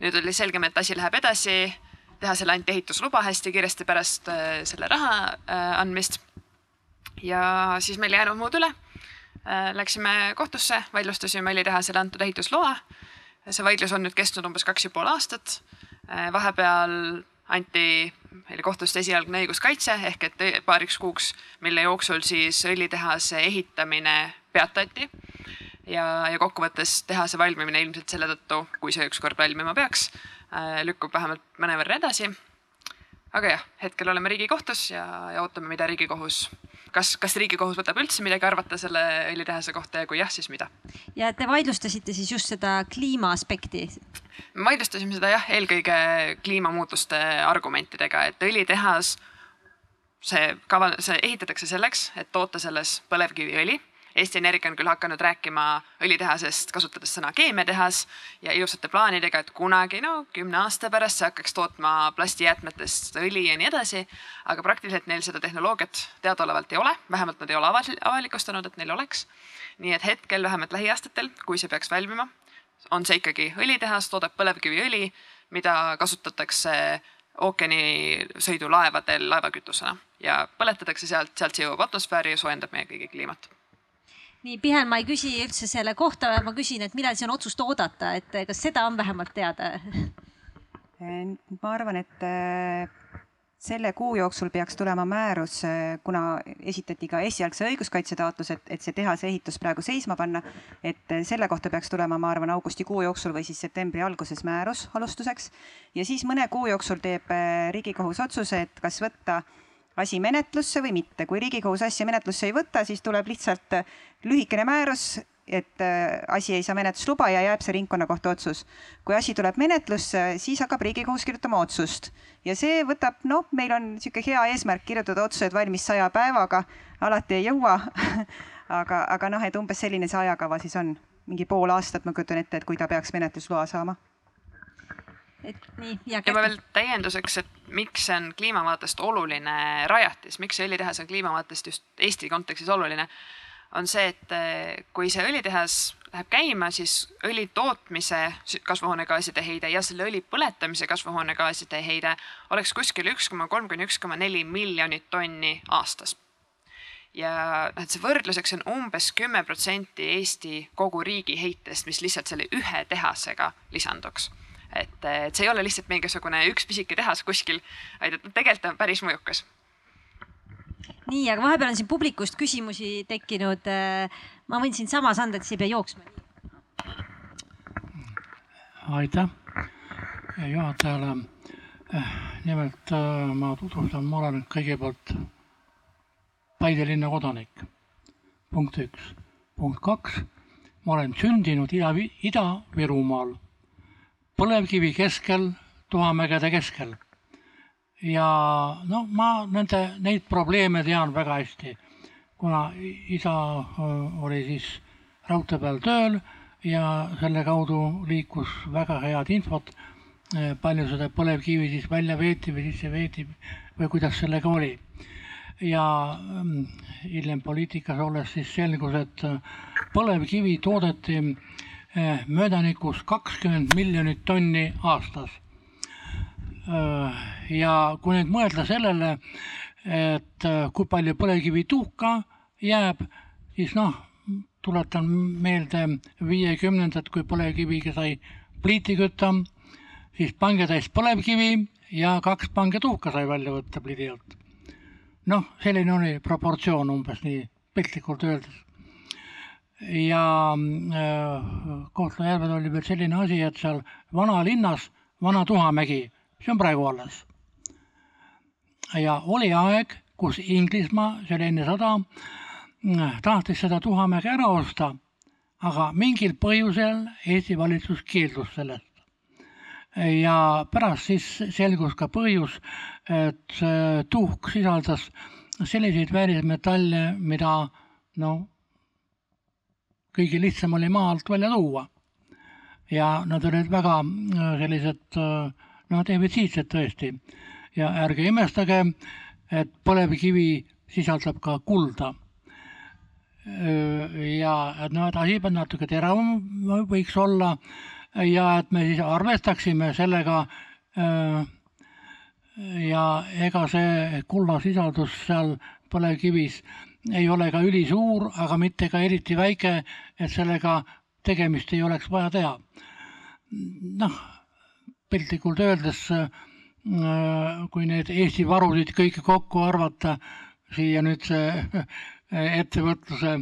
nüüd oli selgem, et asi läheb edasi. tehasele anti ehitusluba hästi kiiresti pärast äh, selle raha äh, andmist. ja siis meil ei jäänud muud üle äh,. Läksime kohtusse, vaidlustasime õlitehasele antud ehitusloa see vaidlus on nüüd kestnud umbes kaks ja pool aastat. Vahepeal anti meile kohtust esialgne õiguskaitse ehk et paariks kuuks, mille jooksul siis õlitehase ehitamine peatati. Ja, ja kokkuvõttes tehase valmimine ilmselt selle tõttu, kui see ükskord valmima peaks, äh, lükkub vähemalt mõnevõrra edasi. aga jah, hetkel oleme Riigikohtus ja, ja ootame, mida Riigikohus kas, kas Riigikohus võtab üldse midagi arvata selle õlitehase kohta ja kui jah, siis mida? ja te vaidlustasite siis just seda kliima aspekti? me vaidlustasime seda jah, eelkõige kliimamuutuste argumentidega, et õlitehas, see kava, see ehitatakse selleks, et toota selles põlevkiviõli Eesti Energia on küll hakanud rääkima õlitehasest, kasutades sõna keemiatehas ja ilusate plaanidega, et kunagi, no kümne aasta pärast see hakkaks tootma plastijäätmetest õli ja nii edasi. aga praktiliselt neil seda tehnoloogiat teadaolevalt ei ole, vähemalt nad ei ole avalikustanud, et neil oleks. nii et hetkel vähemalt lähiaastatel, kui see peaks valmima, on see ikkagi õlitehas, toodab põlevkiviõli, mida kasutatakse ookeanisõidulaevadel laevakütusena ja põletatakse sealt, sealt see jõuab atmosfääri ja soojendab meie kõigi kliimat nii, Pihel, ma ei küsi üldse selle kohta, ma küsin, et millal siis on otsust oodata, et kas seda on vähemalt teada? ma arvan, et äh, selle kuu jooksul peaks tulema määrus, äh, kuna esitati ka esialgse õiguskaitse taotlus, et, et see tehase ehitus praegu seisma panna. et äh, selle kohta peaks tulema, ma arvan, augustikuu jooksul või siis septembri alguses määrus alustuseks. ja siis mõne kuu jooksul teeb Riigikohus otsuse, et kas võtta asi menetlusse või mitte. kui Riigikohus asja menetlusse ei võta, siis tuleb lihtsalt äh, lühikene määrus, et äh, asi ei saa menetlusluba ja jääb see ringkonnakohtu otsus. kui asi tuleb menetlusse, siis hakkab Riigikohus kirjutama otsust ja see võtab, noh, meil on niisugune hea eesmärk kirjutada otsused valmis saja päevaga, alati ei jõua [LAUGHS] aga, aga noh, et umbes selline see ajakava siis on, mingi pool aastat, ma kujutan ette, et kui ta peaks menetlusloa saama et nii ja. ma veel täienduseks, et miks see on kliima vaatest oluline rajatis, miks see õlitehas on kliima vaatest just Eesti kontekstis oluline, on see, et eh, kui see õlitehas läheb käima, siis õli tootmise kasvuhoonegaaside heide ja selle õli põletamise kasvuhoonegaaside heide oleks kuskil üks koma kolm kuni üks koma neli miljonit tonni aastas ja noh, et see võrdluseks on umbes kümme protsenti Eesti kogu riigi heitest, mis lihtsalt selle ühe tehasega lisanduks et, et see ei ole lihtsalt mingisugune üks pisike tehas kuskil, vaid et tegelikult on päris mõjukas. nii, aga vahepeal on siin publikust küsimusi tekkinud. ma võin siinsamas anda, et sa ei pea jooksma. aitäh juhatajale. nimelt äh, ma tutvustan, ma olen kõigepealt Paide linna kodanik. punkt üks. punkt kaks, ma olen sündinud Ida, Ida-Virumaal põlevkivi keskel, tuhamägede keskel. ja noh, ma nende, neid probleeme tean väga hästi, kuna isa oli siis raudtee peal tööl ja selle kaudu liikus väga head infot, palju seda põlevkivi siis välja veeti või sisse veeti või kuidas sellega oli. ja mm, hiljem poliitikas olles siis selgus, et põlevkivi toodeti möödanikus kakskümmend miljonit tonni aastas. Eh, ja kui nüüd mõelda sellele, et äh, kui palju põlevkivituhka jääb, siis noh, tuletan meelde viiekümnendat, kui põlevkiviga sai pliiti kütta, siis pange täis põlevkivi ja kaks pange tuhka sai välja võtta pliidi alt. noh, selline oli proportsioon umbes nii piltlikult öeldes. Ja äh, Kohtla-Järvel oli veel selline asi, et seal vanalinnas, Vana Tuhamägi, see on praegu alles. ja oli aeg, kus Inglismaa, see oli enne sõda, tahtis seda Tuhamäge ära osta, aga mingil põhjusel Eesti valitsus keeldus sellest ja pärast siis selgus ka põhjus, et see tuhk sisaldas selliseid väärismetalle, mida no kõige lihtsam oli maa alt välja tuua. ja nad olid väga äh, sellised noh, defitsiitsed tõesti ja ärge imestage, et põlevkivi sisaldab ka kulda. ja et noh, et asi natuke teravam võiks olla ja et me siis arvestaksime sellega ja ega see kullasisaldus seal põlevkivis ei ole ka ülisuur, aga mitte ka eriti väike, et sellega tegemist ei oleks vaja teha. noh, piltlikult öeldes, kui need Eesti varusid kõiki kokku arvata, siia nüüd see ettevõtluse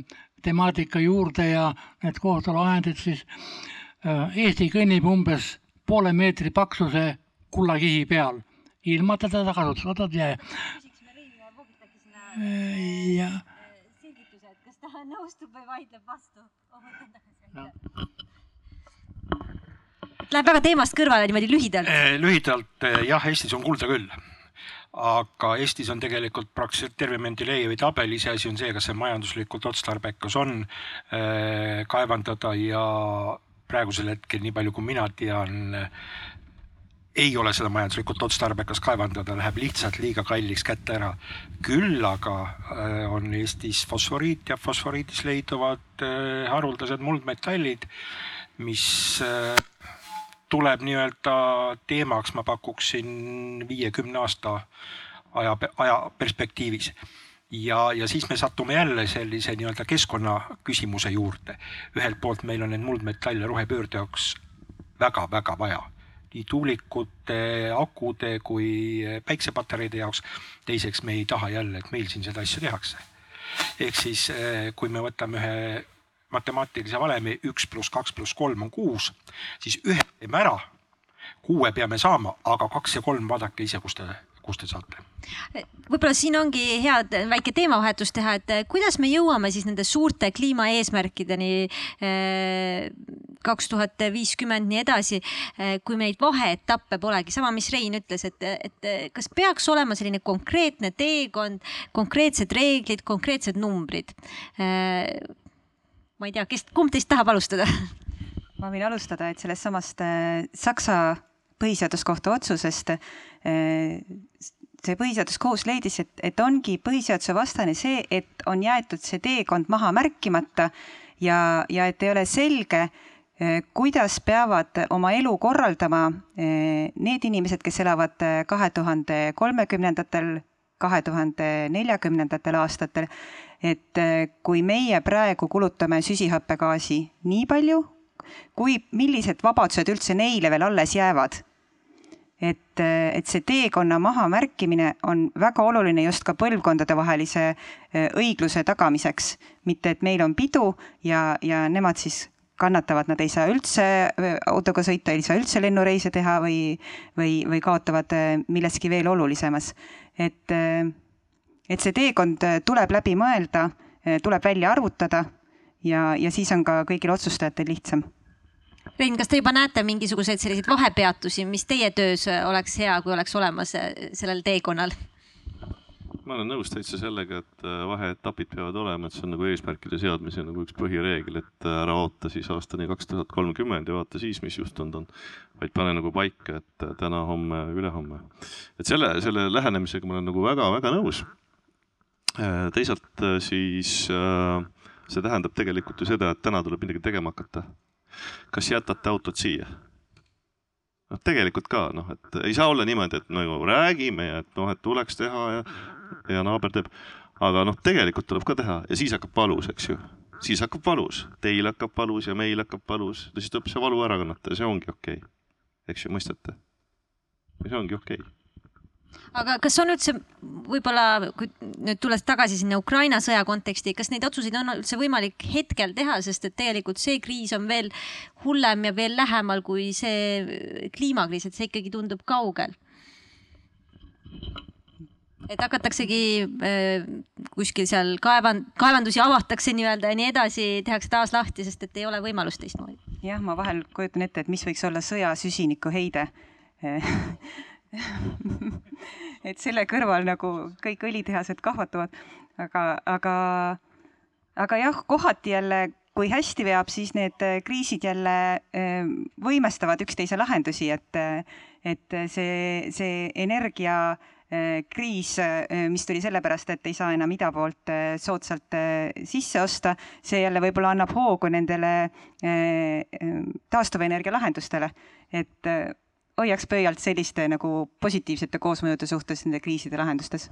temaatika juurde ja need kohtulahendid, siis Eesti kõnnib umbes poole meetri paksuse kullakihi peal, ilma teda kasutusotad jää. ja. selgitused, kas ta nõustub või vaidleb vastu? Läheb väga teemast kõrvale niimoodi lühidalt. lühidalt jah, Eestis on kulda küll aga Eestis on tegelikult praktiliselt terve Mendelejevi tabel, iseasi on see, kas see majanduslikult otstarbekas on äh, kaevandada ja praegusel hetkel, nii palju kui mina tean, ei ole seda majanduslikult otstarbekas kaevandada, läheb lihtsalt liiga kalliks kätte ära. küll aga äh, on Eestis fosforiit ja fosforiidis leiduvad äh, haruldased muldmetallid, mis äh, tuleb nii-öelda teemaks, ma pakuksin viiekümne aasta aja, aja perspektiivis. ja, ja siis me satume jälle sellise nii-öelda keskkonnaküsimuse juurde. ühelt poolt meil on neid muldmetalle rohepöörde jaoks väga-väga vaja nii tuulikute, akude kui päiksepatareide jaoks. teiseks, me ei taha jälle, et meil siin seda asja tehakse. ehk siis, kui me võtame ühe matemaatilise valemi üks pluss kaks pluss kolm on kuus, siis ühe teeme ära, kuue peame saama, aga kaks ja kolm vaadake ise, kust te, kust te saate. võib-olla siin ongi hea väike teemavahetus teha, et kuidas me jõuame siis nende suurte kliimaeesmärkideni kaks tuhat viiskümmend nii edasi, kui neid vaheetappe polegi, sama, mis Rein ütles, et, et kas peaks olema selline konkreetne teekond, konkreetsed reeglid, konkreetsed numbrid ma ei tea, kes, kumb teist tahab alustada? ma võin alustada, et sellest samast Saksa põhiseaduskohtu otsusest äh, see põhiseaduskohus leidis, et, et ongi põhiseaduse vastane see, et on jäetud see teekond maha märkimata ja, ja et ei ole selge, äh, kuidas peavad oma elu korraldama need inimesed, kes elavad kahe tuhande kolmekümnendatel, kahe tuhande neljakümnendatel aastatel et äh, kui meie praegu kulutame süsihappegaasi nii palju, kui, millised vabadused üldse neile veel alles jäävad. Et, et see teekonna mahamärkimine on väga oluline just ka põlvkondadevahelise õigluse tagamiseks, mitte et meil on pidu ja, ja nemad siis kannatavad, nad ei saa üldse autoga sõita, ei saa üldse lennureise teha või, või, või kaotavad milleski veel olulisemas. et et see teekond tuleb läbi mõelda, tuleb välja arvutada ja, ja siis on ka kõigil otsustajatel lihtsam. Rein, kas te juba näete mingisuguseid selliseid vahepeatusi, mis teie töös äh, oleks hea, kui oleks olemas sellel teekonnal? ma olen nõus täitsa sellega, et vaheetapid peavad olema, et see on nagu eesmärkide seadmise nagu üks põhireegel, et ära oota siis aastani kaks tuhat kolmkümmend ja vaata siis, mis juhtunud on. vaid pane nagu paika, et täna, homme, ülehomme. et selle, selle lähenemisega ma olen nagu väga-väga nõus Äh, teisalt äh, siis äh, see tähendab tegelikult ju seda, et täna tuleb midagi tegema hakata. Kas jätate autod siia? noh, tegelikult ka noh, et ei saa olla niimoodi, et nagu räägime ja et noh, et tuleks teha ja ja naaber teeb. aga noh, tegelikult tuleb ka teha ja siis hakkab valus, eks ju. siis hakkab valus, teil hakkab valus ja meil hakkab valus ja siis tuleb see valu ära kannata ja see ongi okei okay.. eks ju, mõistate? see ongi okei okay aga kas on üldse võib-olla, kui nüüd tulles tagasi sinna Ukraina sõja konteksti, kas neid otsuseid on üldse võimalik hetkel teha, sest et tegelikult see kriis on veel hullem ja veel lähemal kui see kliimakriis, et see ikkagi tundub kaugel. Et hakataksegi äh, kuskil seal kaevan-, kaevandusi avatakse nii-öelda ja nii edasi, tehakse taas lahti, sest et ei ole võimalust teistmoodi. jah, ma vahel kujutan ette, et mis võiks olla sõja süsinikuheide [LAUGHS] [LAUGHS] et selle kõrval nagu kõik õlitehased kahvatuvad, aga, aga, aga jah, kohati jälle, kui hästi veab, siis need kriisid jälle äh, võimestavad üksteise lahendusi, et, et see, see energia äh, kriis, äh, mis tuli sellepärast, et ei saa enam ida poolt soodsalt sisse osta, see jälle võib-olla annab hoogu nendele taastuvenergia lahendustele, et hoiaks pöialt selliste nagu positiivsete koosmõjude suhtes nende kriiside lahendustes?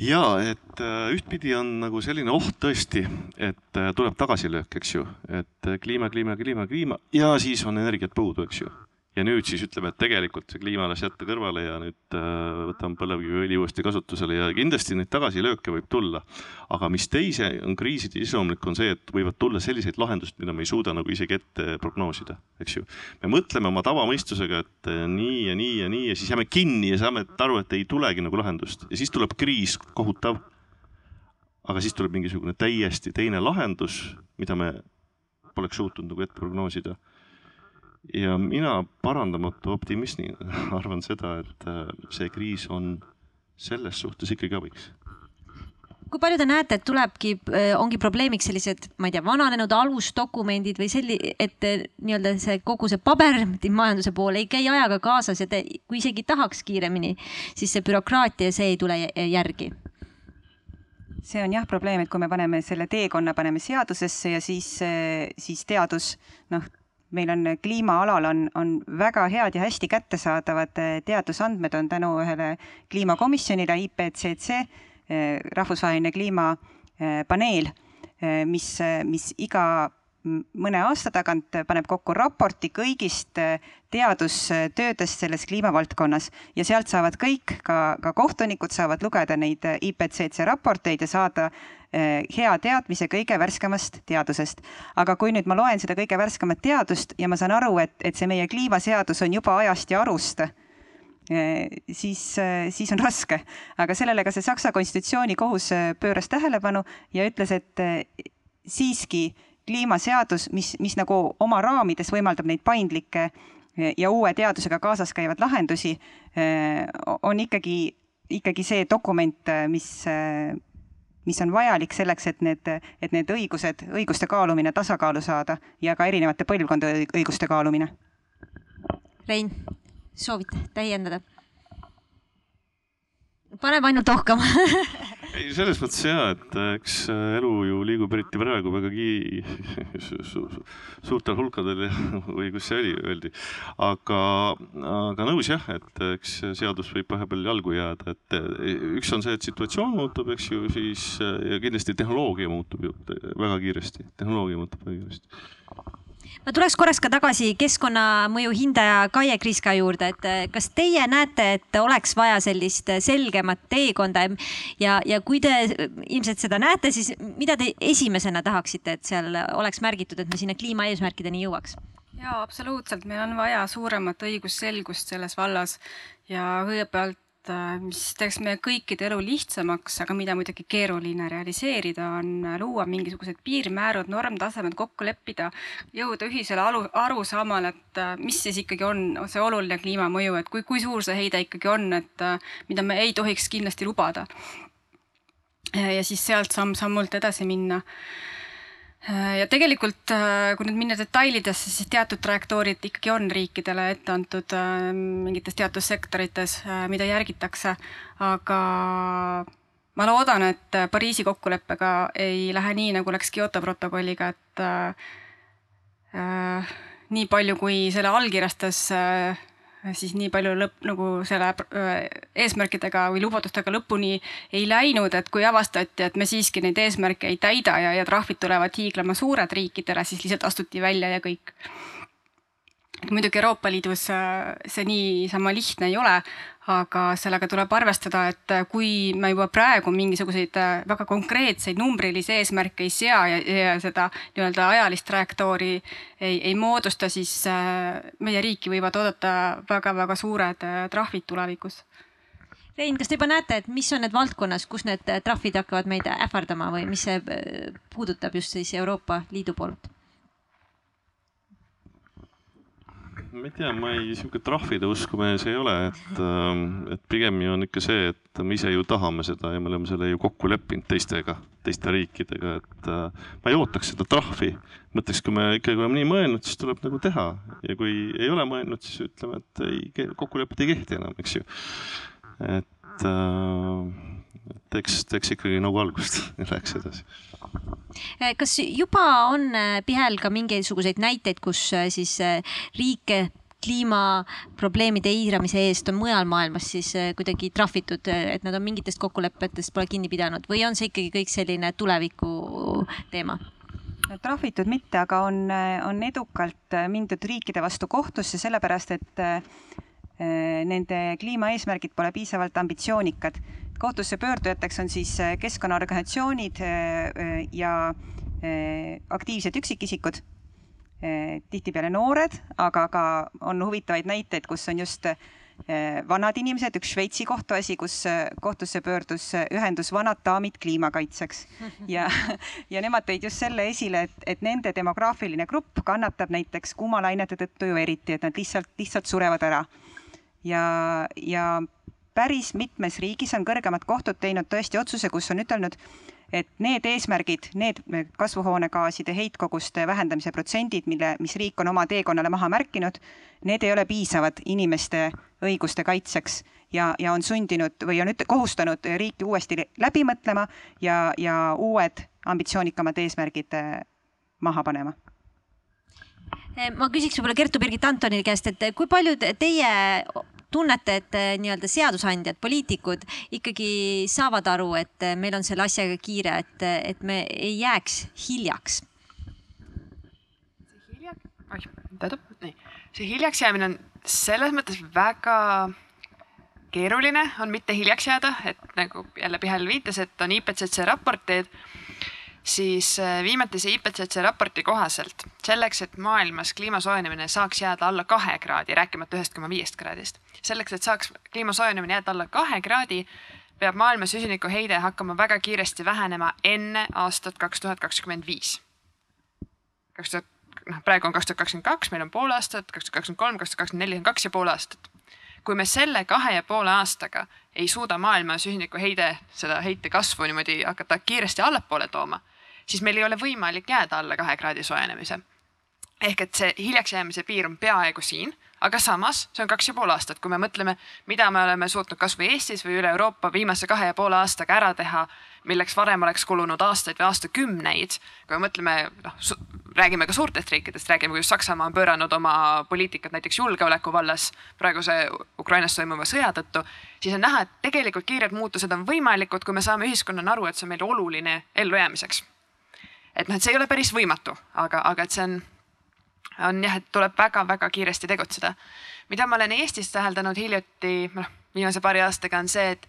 ja et äh, ühtpidi on nagu selline oht tõesti, et äh, tuleb tagasilöök, eks ju, et kliima, kliima, kliima, kliima ja siis on energiat puudu, eks ju ja nüüd siis ütleme, et tegelikult see kliima las jätta kõrvale ja nüüd äh, võtame põlevkiviõli uuesti kasutusele ja kindlasti neid tagasilööke võib tulla. aga mis teise on kriiside iseloomulik, on see, et võivad tulla selliseid lahendusi, mida me ei suuda nagu isegi ette prognoosida, eks ju. me mõtleme oma tavamõistusega, et äh, nii ja nii ja nii ja siis jääme kinni ja saame aru, et ei tulegi nagu lahendust ja siis tuleb kriis kohutav. aga siis tuleb mingisugune täiesti teine lahendus, mida me poleks suutnud nagu ette prognoosida ja mina parandamatu optimismi [LAUGHS] arvan seda, et äh, see kriis on selles suhtes ikkagi abiks kui palju te näete, et tulebki, äh, ongi probleemiks sellised, ma ei tea, vananenud alusdokumendid või selli-, et äh, nii-öelda see kogu see pabermajanduse [LAUGHS] pool ei käi ajaga kaasas ja te, kui isegi tahaks kiiremini, siis see bürokraatia, see ei tule järgi? see on jah probleem, et kui me paneme selle teekonna, paneme seadusesse ja siis, siis teadus noh, meil on kliimaalal on, on väga head ja hästi kättesaadavad eh, teadusandmed on tänu ühele kliimakomisjonile IPCC, eh, rahvusvaheline kliimapaneel, mis, mis iga mõne aasta tagant paneb kokku raporti kõigist teadustöödest selles kliimavaldkonnas ja sealt saavad kõik, ka, ka kohtunikud saavad lugeda neid IPCC raporteid ja saada Eh, hea teadmise kõige värskemast teadusest. aga kui nüüd ma loen seda kõige värskemat teadust ja ma saan aru, et, et see meie kliimaseadus on juba ajast ja arust, siis, siis on raske. aga sellele ka see Saksa konstitutsioonikohus pööras tähelepanu ja ütles, et siiski kliimaseadus, mis, mis nagu oma raamides võimaldab neid paindlikke ja uue teadusega kaasas käivad lahendusi, on ikkagi, ikkagi see dokument, mis mis on vajalik selleks, et need, et need õigused, õiguste kaalumine tasakaalu saada ja ka erinevate põlvkondade õiguste kaalumine. Rein, soovid täiendada? paneb ainult ohkama [LAUGHS] ei, selles mõttes ja, et äh, eks äh, elu ju liigub eriti praegu väga ki- [LAUGHS] su, su, su, suurtel hulkadel või kus see oli, öeldi. aga, aga nõus jah, et eks seadus võib vahepeal jalgu jääda, et äh, üks on see, et situatsioon muutub, eks ju, siis ja kindlasti tehnoloogia muutub ju väga kiiresti, tehnoloogia muutub väga kiiresti ma tuleks korraks ka tagasi keskkonnamõju hindaja Kaie Kriska juurde, et eh, kas teie näete, et oleks vaja sellist selgemat teekonda ja, ja kui te ilmselt seda näete, siis mida te esimesena tahaksite, et seal oleks märgitud, et me sinna kliimaeesmärkideni jõuaks? jaa, absoluutselt, meil on vaja suuremat õigusselgust selles vallas ja kõigepealt mis teeks meie kõikide elu lihtsamaks, aga mida muidugi keeruline realiseerida, on luua mingisugused piirmäärad, normtasemed, kokku leppida, jõuda ühisele alu, arusaamale, et äh, mis siis ikkagi on see oluline kliimamõju, et kui, kui suur see heide ikkagi on, et äh, mida me ei tohiks kindlasti lubada. ja siis sealt samm-sammult edasi minna Äh, ja tegelikult, äh, kui nüüd minna detailidesse, siis teatud trajektoorid ikkagi on riikidele ette antud äh, mingites teadussektorites, mida järgitakse, aga ma loodan, et Pariisi kokkuleppega ei lähe nii, nagu läks Kyoto protokolliga, et äh, nii palju, kui selle allkirjastas äh, siis nii palju lõpp nagu selle eesmärkidega või lubadustega lõpuni ei läinud, et kui avastati, et me siiski neid eesmärke ei täida ja, ja trahvid tulevad hiiglama suured riikidele, siis lihtsalt astuti välja ja kõik. Muidugi Euroopa Liidus äh, see niisama lihtne ei ole, aga sellega tuleb arvestada, et äh, kui me juba praegu mingisuguseid äh, väga konkreetseid numbrilisi eesmärke ei sea ja, ja seda nii-öelda ajalist trajektoori ei, ei moodusta, siis meie riiki võivad oodata väga-väga suured trahvid tulevikus Rein, kas te juba näete, et mis on need valdkonnas, kus need trahvid hakkavad meid ähvardama või mis see puudutab just siis Euroopa Liidu poolt? Ma ei tea, ma ei, sihuke trahvide usku mees ei ole, et, ähm, et pigem ju on ikka see, et me ise ju tahame seda ja me oleme selle ju kokku leppinud teistega, teiste riikidega, et äh, ma ei ootaks seda trahvi. mõtleks, kui me ikkagi oleme nii mõelnud, siis tuleb nagu teha ja kui ei ole mõelnud, siis ütleme, et ei, kokkulepped ei kehti enam, eks ju. et äh, teeks, teeks ikkagi nagu algust [LAUGHS] ja läheks edasi. kas juba on äh, Pihel ka mingisuguseid näiteid, kus äh, siis äh, riike kliimaprobleemide eiramise eest on mujal maailmas siis kuidagi trahvitud, et nad on mingitest kokkulepetest pole kinni pidanud või on see ikkagi kõik selline tuleviku teema? trahvitud mitte, aga on, on edukalt mindud riikide vastu kohtusse, sellepärast et nende kliimaeesmärgid pole piisavalt ambitsioonikad kohtusse pöördujateks on siis äh, keskkonnaorganisatsioonid äh, äh, ja aktiivsed üksikisikud, tihtipeale noored, aga ka on huvitavaid näiteid, kus on just vanad inimesed, üks Šveitsi kohtuasi, kus kohtusse pöördus ühendus Vanad daamid kliimakaitseks [LAUGHS] ja, ja nemad tõid just selle esile, et, et nende demograafiline grupp kannatab näiteks kuumalainete tõttu ju eriti, et nad lihtsalt, lihtsalt surevad ära. ja, ja päris mitmes riigis on kõrgemad kohtud teinud tõesti otsuse, kus on ütelnud, et need eesmärgid, need kasvuhoonegaaside heitkoguste vähendamise protsendid, mille, mis riik on oma teekonnale maha märkinud, need ei ole piisavad inimeste õiguste kaitseks ja, ja on sundinud või on üt-, kohustanud riiki uuesti läbi mõtlema ja, ja uued ambitsioonikamad eesmärgid eh, maha panema. Ma küsiks võib-olla Kertu-Birgit Antoni käest, et kui palju teie tunnete, et eh, nii-öelda seadusandjad, poliitikud ikkagi saavad aru, et eh, meil on selle asjaga kiire, et, et me ei jääks hiljaks? oih, tähendab, nii, see hiljaks jäämine on selles mõttes väga keeruline on mitte hiljaks jääda, et nagu jälle Pihel viitas, et on IPCC raporteid siis äh, viimatise IPCC raporti kohaselt selleks, et maailmas kliima soojenemine saaks jääda alla kahe kraadi, rääkimata ühest koma viiest kraadist, selleks, et saaks kliima soojenemine jääda alla kahe kraadi, peab maailma süsinikuheide hakkama väga kiiresti vähenema enne aastat kaks tuhat kakskümmend viis. kaks tuhat, noh praegu on kaks tuhat kakskümmend kaks, meil on pool aastat, kaks tuhat kakskümmend kolm, kaks tuhat kakskümmend neli on kaks ja pool aastat. Kui me selle kahe ja poole aastaga ei suuda maailma süsinikuheide, seda heite kasvu niimoodi hakata kiiresti allapoole tooma siis meil ei ole võimalik jääda alla kahe kraadi soojenemise. ehk et see hiljaks jäämise piir on peaaegu siin, aga samas see on kaks ja pool aastat, kui me mõtleme, mida me oleme suutnud kasvõi Eestis või üle Euroopa viimase kahe ja poole aastaga ära teha, milleks varem oleks kulunud aastaid või aastakümneid. kui me mõtleme, noh, räägime ka suurtest riikidest, räägime, kuidas Saksamaa on pööranud oma poliitikat näiteks julgeoleku vallas praeguse Ukrainas toimuva sõja tõttu, siis on näha, et tegelikult kiired muutused on võimalikud, kui me saame ühiskonnana aru, et see on meile oluline ellujäämiseks et noh, et see ei ole päris võimatu, aga, aga et see on, on jah, et tuleb väga-väga kiiresti tegutseda. mida ma olen Eestis täheldanud hiljuti, noh viimase paari aastaga on see, et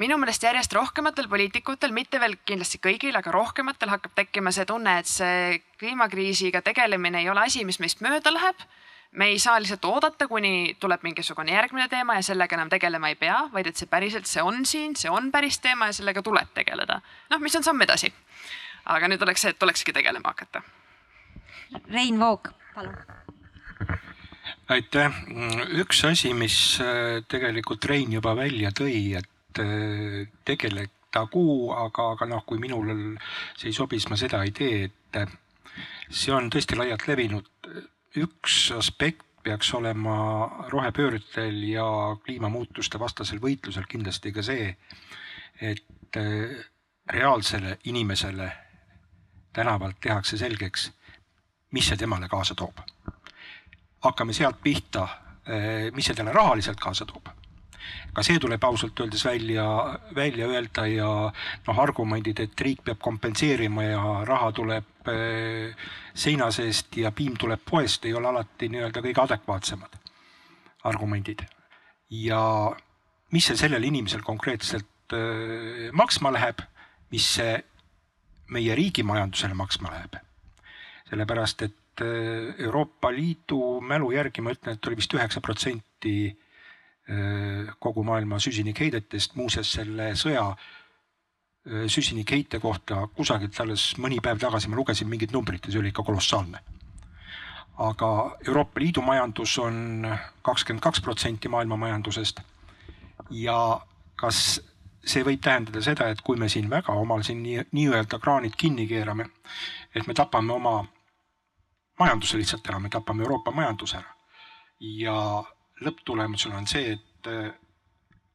minu meelest järjest rohkematel poliitikutel, mitte veel kindlasti kõigil, aga rohkematel hakkab tekkima see tunne, et see kliimakriisiga tegelemine ei ole asi, mis meist mööda läheb me ei saa lihtsalt oodata, kuni tuleb mingisugune järgmine teema ja sellega enam tegelema ei pea, vaid et see päriselt, see on siin, see on päris teema ja sellega tuleb tegeleda. noh, mis on samm edasi aga nüüd oleks see, et tulekski tegelema hakata. Rein Voog, palun. aitäh, üks asi, mis äh, tegelikult Rein juba välja tõi, et tegeletagu, aga, aga noh, kui minul see ei sobi, siis ma seda ei tee, et äh, see on tõesti laialt levinud. üks aspekt peaks olema rohepöördel ja kliimamuutuste vastasel võitlusel kindlasti ka see, et reaalsele inimesele tänavalt tehakse selgeks, mis see temale kaasa toob. hakkame sealt pihta, mis see talle rahaliselt kaasa toob. Ka see tuleb ausalt öeldes välja, välja öelda ja noh, argumendid, et riik peab kompenseerima ja raha tuleb eh, seina seest ja piim tuleb poest, ei ole alati nii-öelda kõige adekvaatsemad argumendid. ja mis see sellel inimesel konkreetselt eh, maksma läheb, mis see meie riigi majandusele maksma läheb. sellepärast, et äh, Euroopa Liidu mälu järgi ma ütlen, et oli vist üheksa protsenti kogu maailma süsinikheidetest, muuseas selle sõja äh, süsinikheite kohta kusagilt alles mõni päev tagasi ma lugesin mingit numbrit ja see oli ikka kolossaalne. aga Euroopa Liidu majandus on kakskümmend kaks protsenti maailma majandusest ja kas see võib tähendada seda, et kui me siin väga omal siin nii, nii-öelda kraanid kinni keerame, et me tapame oma majanduse lihtsalt ära, me tapame Euroopa majanduse ära. ja lõpptulemusena on see, et äh,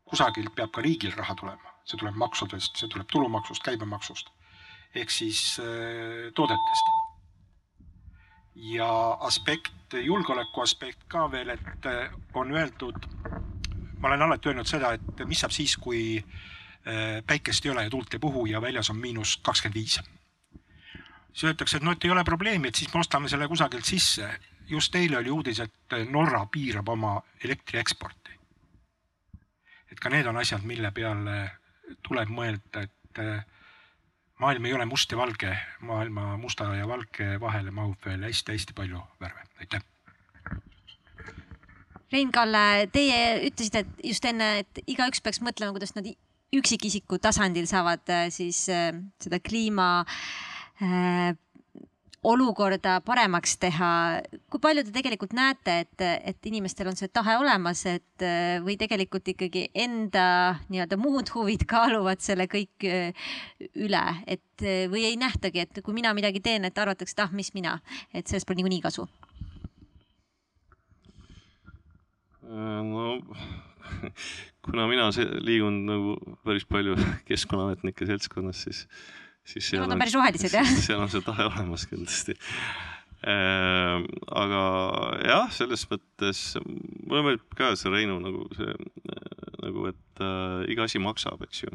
kusagilt peab ka riigil raha tulema, see tuleb maksudest, see tuleb tulumaksust, käibemaksust ehk siis äh, toodetest. ja aspekt, julgeoleku aspekt ka veel, et äh, on öeldud, ma olen alati öelnud seda, et mis saab siis, kui päikest ei ole ja tuult ei puhu ja väljas on miinus kakskümmend viis. siis öeldakse, et no et ei ole probleemi, et siis me ostame selle kusagilt sisse. Just eile oli uudis, et Norra piirab oma elektri eksporti. et ka need on asjad, mille peale tuleb mõelda, et äh, maailm ei ole must ja valge, maailma musta ja valge vahele mahub veel hästi-hästi palju värve, aitäh. Rein Kalle, teie ütlesite just enne, et igaüks peaks mõtlema, kuidas nad üksikisiku tasandil saavad äh, siis seda kliima olukorda paremaks teha. kui palju te tegelikult näete, et, et inimestel on see tahe olemas, et või tegelikult ikkagi enda nii-öelda muud huvid kaaluvad selle kõik üle, et või ei nähtagi, et kui mina midagi teen, et arvatakse, et ah, mis mina, et sellest pole niikuinii kasu? no [LAUGHS] kuna mina liigun nagu päris palju [LAUGHS] keskkonnaametnike seltskonnas, siis, siis seal on päris rohelised jah? [LAUGHS] seal on see tahe olemas kindlasti äh,. aga jah, selles mõttes mulle meeldib ka see Reinu nagu see nagu, et äh, iga asi maksab, eks ju.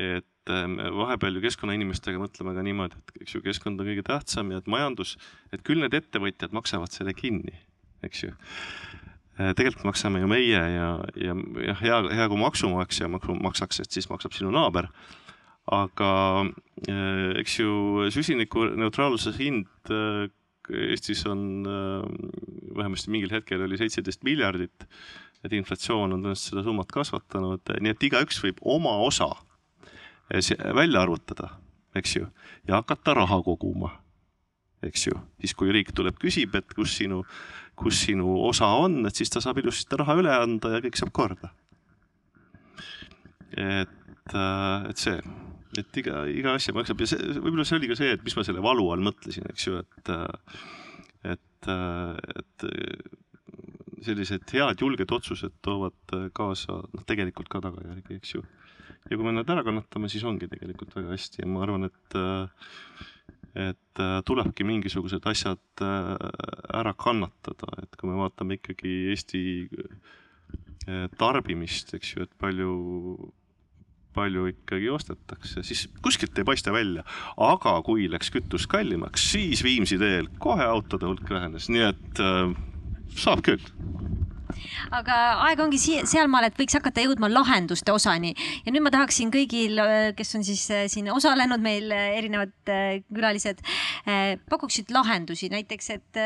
et äh, vahepeal ju keskkonnainimestega mõtleme ka niimoodi, et eks ju, keskkond on kõige tähtsam ja et majandus, et küll need ettevõtjad maksavad selle kinni, eks ju Äh, tegelikult maksame ju meie ja, ja jah, hea, hea kui maksumaksja maksu maksaks, et siis maksab sinu naaber. Aga äh, eks ju süsinikuneutraalsuse hind äh, Eestis on vähemasti mingil hetkel oli seitseteist miljardit. et inflatsioon on tõenäoliselt seda summat kasvatanud, nii et igaüks võib oma osa välja arvutada, eks ju, ja hakata raha koguma eks ju, siis kui riik tuleb, küsib, et kus sinu, kus sinu osa on, et siis ta saab ilusti seda raha üle anda ja kõik saab korda. et, äh, et see, et iga, iga asja maksab ja see, võib-olla see oli ka see, et mis ma selle valu all mõtlesin, eks ju, et, äh, et, äh, et sellised head julged otsused toovad kaasa noh, tegelikult ka tagajärgi, eks ju. ja kui me nad ära kannatame, siis ongi tegelikult väga hästi ja ma arvan, et et tulebki mingisugused asjad ära kannatada, et kui me vaatame ikkagi Eesti tarbimist, eks ju, et palju, palju ikkagi ostetakse, siis kuskilt ei paista välja. aga kui läks kütus kallimaks, siis Viimsi teel kohe autode hulk vähenes, nii et äh, saab küll aga aeg ongi sealmaal, et võiks hakata jõudma lahenduste osani. Ja nüüd ma tahaksin kõigil, kes on siis äh, siin osalenud, meil äh, erinevad äh, külalised, pakuksid lahendusi, näiteks et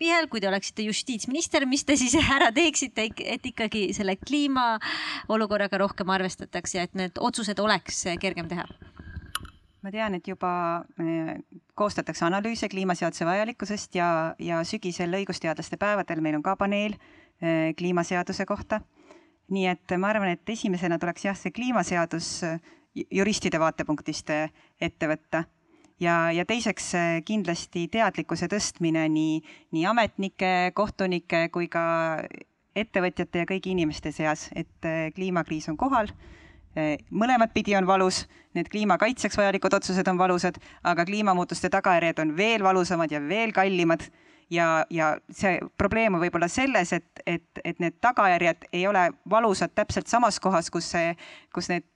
Pihel, kui te oleksite justiitsminister, mis te siis [LAUGHS] ära teeksite, et ikkagi selle kliimaolukorraga rohkem arvestatakse ja et need otsused oleks kergem teha? ma tean, et juba koostatakse analüüse kliimaseaduse vajalikkusest ja, ja sügisel õigusteadlaste päevadel meil on ka paneel. Äh, kliimaseaduse kohta. nii et ma arvan, et esimesena tuleks jah, see kliimaseadus äh, juristide vaatepunktist äh, ette võtta ja, ja teiseks kindlasti teadlikkuse tõstmine nii, nii ametnike, kohtunike kui ka ettevõtjate ja kõigi inimeste seas, et kliimakriis on kohal. mõlemat pidi on valus, need kliimakaitseks vajalikud otsused on valusad, aga kliimamuutuste tagajärjed on veel valusamad ja veel kallimad ja, ja see probleem on võib-olla selles, et, et, et need tagajärjed ei ole valusad täpselt samas kohas, kus see, kus need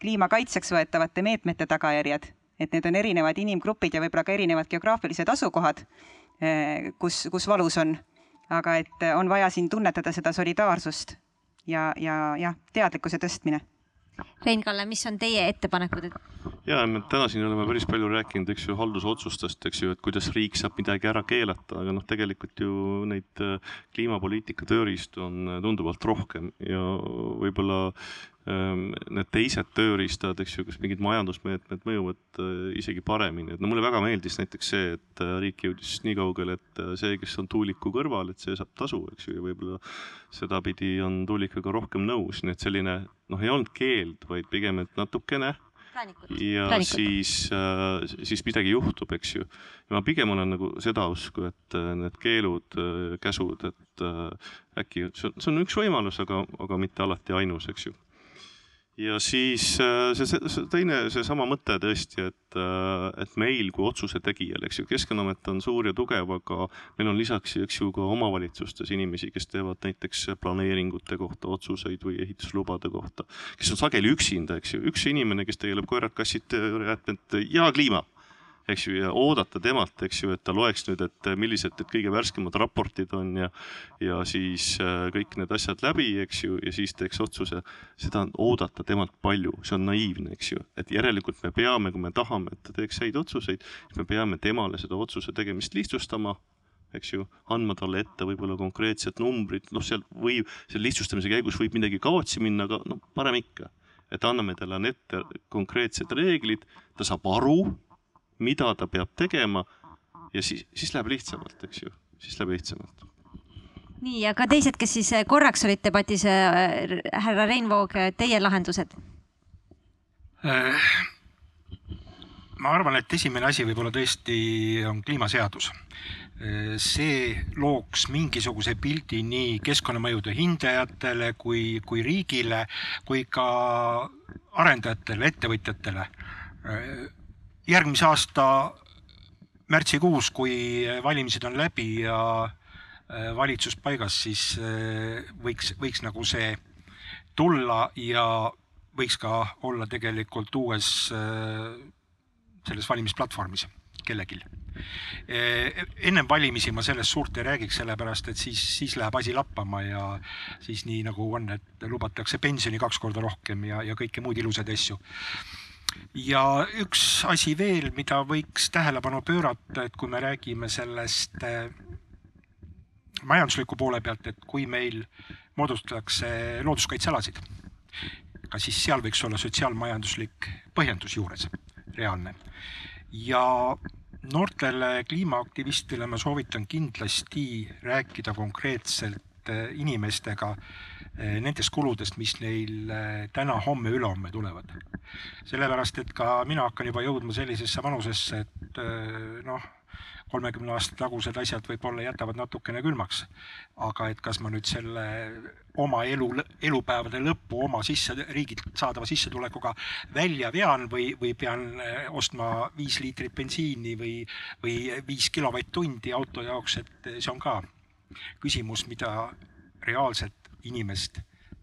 kliima kaitseks võetavate meetmete tagajärjed, et need on erinevad inimgrupid ja võib-olla ka erinevad geograafilised asukohad, eh, kus, kus valus on. aga et on vaja siin tunnetada seda solidaarsust ja, ja jah, teadlikkuse tõstmine Rein-Kalle, mis on teie ettepanekud, et? ja me täna siin oleme päris palju rääkinud, eks ju, haldusotsustest, eks ju, et kuidas riik saab midagi ära keelata, aga noh, tegelikult ju neid äh, kliimapoliitika tööriistu on äh, tunduvalt rohkem ja võib-olla need teised tööriistad, eks ju, kas mingid majandusmeetmed mõjuvad äh, isegi paremini, et no mulle väga meeldis näiteks see, et riik jõudis nii kaugele, et see, kes on tuuliku kõrval, et see saab tasu, eks ju, ja võib-olla sedapidi on tuulikuga rohkem nõus, nii et selline noh, ei olnud keeld, vaid pigem, et natukene Präänikud. ja Präänikud. siis äh,, siis midagi juhtub, eks ju. ja ma pigem olen nagu seda usku, et äh, need keelud äh,, käsud, et äh, äkki see on, see on üks võimalus, aga, aga mitte alati ainus, eks ju ja siis äh, see, see, teine, seesama mõte tõesti, et, äh, et meil kui otsuse tegijal, eks ju, Keskkonnaamet on suur ja tugev, aga meil on lisaks, eks ju, ka omavalitsustes inimesi, kes teevad näiteks planeeringute kohta otsuseid või ehituslubade kohta, kes on sageli üksinda, eks ju, üks inimene, kes tegeleb koerad-kassid, jäätmed ja kliima eks ju, ja oodata temalt, eks ju, et ta loeks nüüd, et millised need kõige värskemad raportid on ja, ja siis äh, kõik need asjad läbi, eks ju, ja siis teeks otsuse. seda on oodata temalt palju, see on naiivne, eks ju, et järelikult me peame, kui me tahame, et ta teeks häid otsuseid, siis me peame temale seda otsuse tegemist lihtsustama eks ju, andma talle ette võib-olla konkreetsed numbrid, noh, seal võib, selle lihtsustamise käigus võib midagi kaotsi minna, aga noh, parem ikka, et anname talle ette konkreetsed reeglid, ta saab aru mida ta peab tegema ja siis, siis läheb lihtsamalt, eks ju, siis läheb lihtsamalt. nii, aga teised, kes siis äh, korraks olid debatis äh,, härra Reinvoog, äh, teie lahendused? Äh, ma arvan, et esimene asi võib-olla tõesti on kliimaseadus. see looks mingisuguse pildi nii keskkonnamõjude hindajatele kui, kui riigile, kui ka arendajatele, ettevõtjatele järgmise aasta märtsikuus, kui valimised on läbi ja äh, valitsus paigas, siis äh, võiks, võiks nagu see tulla ja võiks ka olla tegelikult uues äh, selles valimisplatvormis kellelgi. ennem valimisi ma sellest suurt ei räägiks, sellepärast et siis, siis läheb asi lappama ja siis nii nagu on, et lubatakse pensioni kaks korda rohkem ja, ja kõiki muid ilusaid asju ja üks asi veel, mida võiks tähelepanu pöörata, et kui me räägime sellest äh, majandusliku poole pealt, et kui meil moodustatakse looduskaitsealasid, ka siis seal võiks olla sotsiaalmajanduslik põhjendus juures, reaalne. ja noortele kliimaaktivistidele ma soovitan kindlasti rääkida konkreetselt äh, inimestega Eh, nendest kuludest, mis neil eh, täna, homme, ülehomme tulevad. sellepärast, et ka mina hakkan juba jõudma sellisesse vanusesse, et eh, noh, kolmekümne aasta tagused asjad võib-olla jätavad natukene külmaks. aga et kas ma nüüd selle oma elu, elupäevade lõppu oma sisse, riigilt saadava sissetulekuga välja vean või, või pean ostma viis liitrit bensiini või, või viis kilovatt-tundi auto jaoks, et see on ka küsimus, mida reaalselt inimest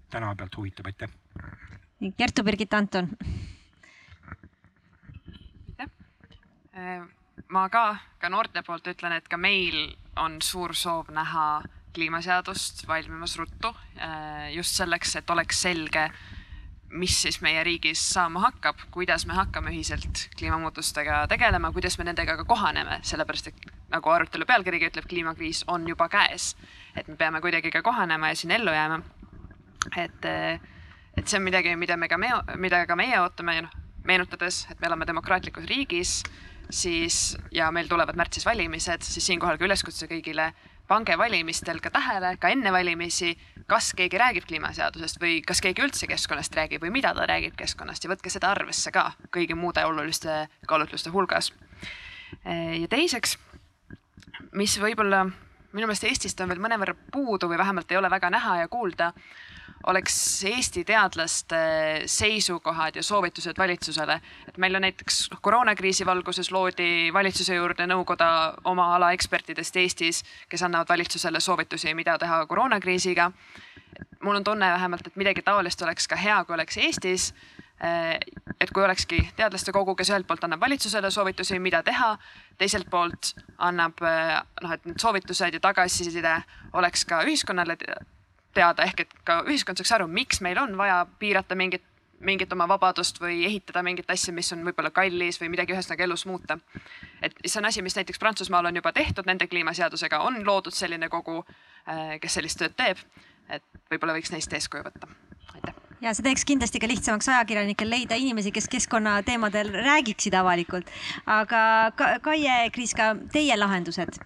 tänava pealt huvitab, aitäh. Kertu Birgit Anton. aitäh. Äh, ma ka, ka noorte poolt ütlen, et ka meil on suur soov näha kliimaseadust valmimas ruttu äh, just selleks, et oleks selge, mis siis meie riigis saama hakkab, kuidas me hakkame ühiselt kliimamuutustega tegelema, kuidas me nendega ka kohaneme, sellepärast et nagu arutelu pealkirigi ütleb, kliimakriis on juba käes. Et me peame kuidagi ka kohanema ja siin ellu jääma. et, et see on midagi, mida me ka me, mida ka meie ootame ja noh, meenutades, et me elame demokraatlikus riigis, siis ja meil tulevad märtsis valimised, siis siinkohal ka üleskutse kõigile pange valimistel ka tähele, ka enne valimisi, kas keegi räägib kliimaseadusest või kas keegi üldse keskkonnast räägib või mida ta räägib keskkonnast ja võtke seda arvesse ka kõigi muude oluliste kaalutluste hulgas. ja teiseks mis võib-olla minu meelest Eestist on veel mõnevõrra puudu või vähemalt ei ole väga näha ja kuulda, oleks Eesti teadlaste seisukohad ja soovitused valitsusele. et meil on näiteks noh, koroonakriisi valguses loodi valitsuse juurde nõukoda oma ala ekspertidest Eestis, kes annavad valitsusele soovitusi, mida teha koroonakriisiga. mul on tunne vähemalt, et midagi taolist oleks ka hea, kui oleks Eestis et kui olekski teadlaste kogu, kes ühelt poolt annab valitsusele soovitusi, mida teha, teiselt poolt annab noh, et need soovitused ja tagasiside oleks ka ühiskonnale teada, ehk et ka ühiskond saaks aru, miks meil on vaja piirata mingit, mingit oma vabadust või ehitada mingit asja, mis on võib-olla kallis või midagi ühesõnaga elus muuta. et see on asi, mis näiteks Prantsusmaal on juba tehtud nende kliimaseadusega, on loodud selline kogu, kes sellist tööd teeb. et võib-olla võiks neist eeskuju võtta. Ja see teeks kindlasti ka lihtsamaks ajakirjanikel leida inimesi, kes keskkonnateemadel räägiksid avalikult. aga Kaie Kriiska, teie lahendused?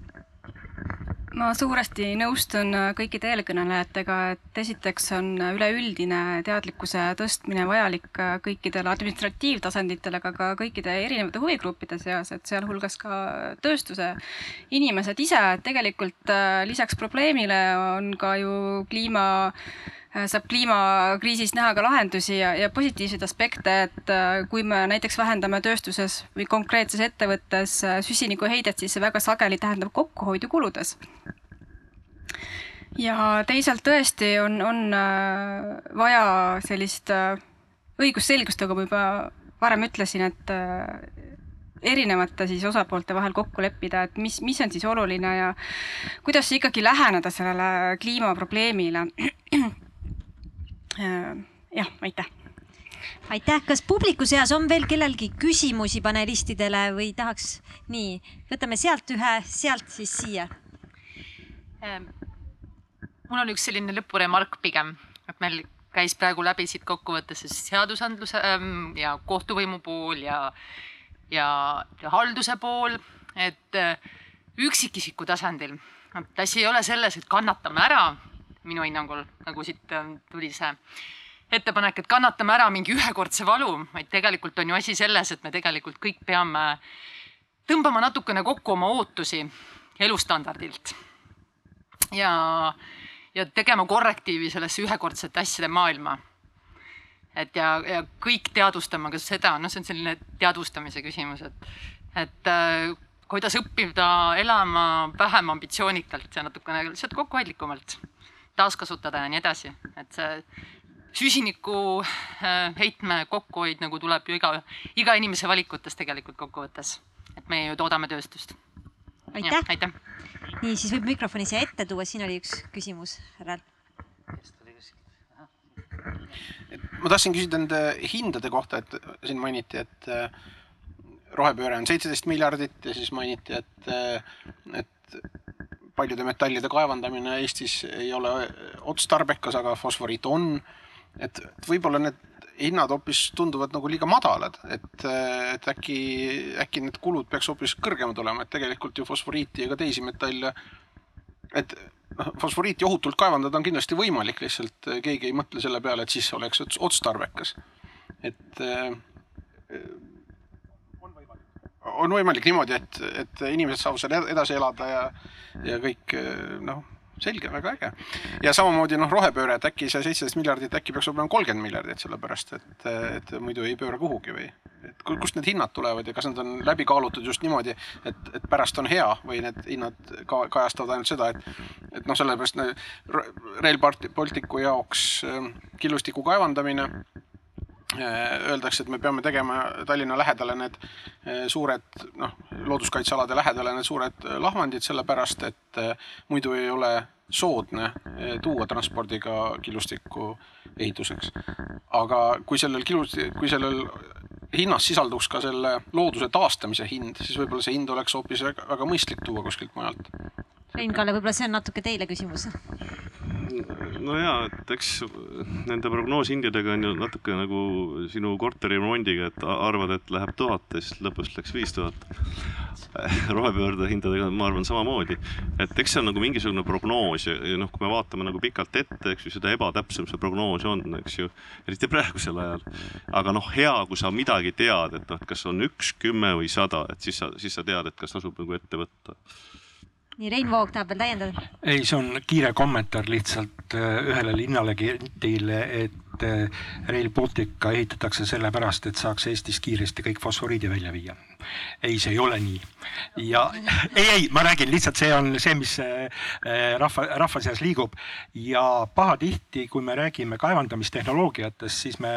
ma suuresti nõustun kõikide eelkõnelejatega, et esiteks on üleüldine teadlikkuse tõstmine vajalik kõikidele administratiivtasanditel, aga ka kõikide erinevate huvigruppide seas, et sealhulgas ka tööstuse inimesed ise tegelikult lisaks probleemile on ka ju kliima Äh, saab kliimakriisis näha ka lahendusi ja, ja positiivseid aspekte, et äh, kui me näiteks vähendame tööstuses või konkreetses ettevõttes äh, süsinikuheidet, siis see väga sageli tähendab kokkuhoidu kuludes. ja teisalt tõesti on, on vaja sellist õigusselgust, nagu ma juba varem ütlesin, et erinevate siis osapoolte vahel kokku leppida, et mis, mis on siis oluline ja kuidas ikkagi läheneda sellele kliimaprobleemile Äh, jah, aitäh. aitäh, kas publiku seas on veel kellelgi küsimusi panelistidele või tahaks, nii, võtame sealt ühe, sealt siis siia. Ähm, mul on üks selline lõpuremark pigem, et meil käis praegu läbi siit kokkuvõttes siis seadusandluse ähm, ja kohtuvõimu pool ja, ja, ja halduse pool, et äh, üksikisiku tasandil, et asi ei ole selles, et kannatame ära minu hinnangul, nagu siit ähm, tuli see ettepanek, et kannatame ära mingi ühekordse valu, vaid tegelikult on ju asi selles, et me tegelikult kõik peame tõmbama natukene kokku oma ootusi elustandardilt. ja, ja tegema korrektiivi sellesse ühekordsete asjade maailma. et ja, ja kõik teadvustama ka seda, noh, see on selline teadvustamise küsimus, et, et äh, kuidas õppida elama vähem ambitsioonikalt ja natukene lihtsalt kokkuhoidlikumalt taaskasutada ja nii edasi, et see süsiniku äh, heitme kokkuhoid nagu tuleb ju iga, iga inimese valikutest tegelikult kokkuvõttes. et me ju toodame tööstust. aitäh, aitäh.. nii, siis võib mikrofoni siia ette tuua, siin oli üks küsimus härral. ma tahtsin küsida nende hindade kohta, et siin mainiti, et äh, rohepööre on seitseteist miljardit ja siis mainiti, et, äh, et paljude metallide kaevandamine Eestis ei ole otstarbekas, aga fosforiit on. et, võib-olla need hinnad hoopis tunduvad nagu liiga madalad, et, et äkki, äkki need kulud peaks hoopis kõrgemad olema, et tegelikult ju fosforiiti ja ka teisi metalle, et noh, fosforiiti ohutult kaevandada on kindlasti võimalik, lihtsalt keegi ei mõtle selle peale, et siis oleks otstarbekas. et on võimalik niimoodi, et, et inimesed saavad seal edasi elada ja, ja kõik noh, selge, väga äge. ja samamoodi noh, rohepööre, et äkki see seitseteist miljardit äkki peaks olema kolmkümmend miljardit, sellepärast et, et muidu ei pööra kuhugi või et kust need hinnad tulevad ja kas nad on läbi kaalutud just niimoodi, et, et pärast on hea või need hinnad ka kajastavad ainult seda, et, et noh, sellepärast Rail Balticu jaoks killustiku kaevandamine Äh, öeldakse, et me peame tegema Tallinna lähedale need äh, suured noh, looduskaitsealade lähedale need suured äh, lahvandid, sellepärast et muidu ei ole soodne tuua transpordiga killustikku ehituseks. aga kui sellel kilust-, kui sellel hinnas sisalduks ka selle looduse taastamise hind, siis võib-olla see hind oleks hoopis väga, mõistlik tuua kuskilt mujalt. Rein Kalle, võib-olla see on natuke teile küsimus no ja, et eks nende prognoosihindadega on ju natuke nagu sinu korteri remondiga, et arvad, et läheb tuhat ja siis lõpus läks viis tuhat. [LAUGHS] rohepöörde hindadega ma arvan samamoodi, et eks see on nagu mingisugune prognoos ja, ja noh, kui me vaatame nagu pikalt ette, eks ju, seda ebatäpsem see prognoos on, eks ju, eriti praegusel ajal. aga noh, hea, kui sa midagi tead, et noh, et kas on üks, kümme või sada, et siis sa, siis sa tead, et kas tasub nagu ette võtta nii, Rein Voog tahab veel täiendada. ei, see on kiire kommentaar lihtsalt äh, ühele linnalegendile, et äh, Rail Baltica ehitatakse sellepärast, et saaks Eestis kiiresti kõik fosforiidi välja viia. ei, see ei ole nii. ja [LAUGHS] ei, ei, ma räägin lihtsalt, see on see, mis rahva, rahva seas liigub ja pahatihti, kui me räägime kaevandamistehnoloogiatest, siis me,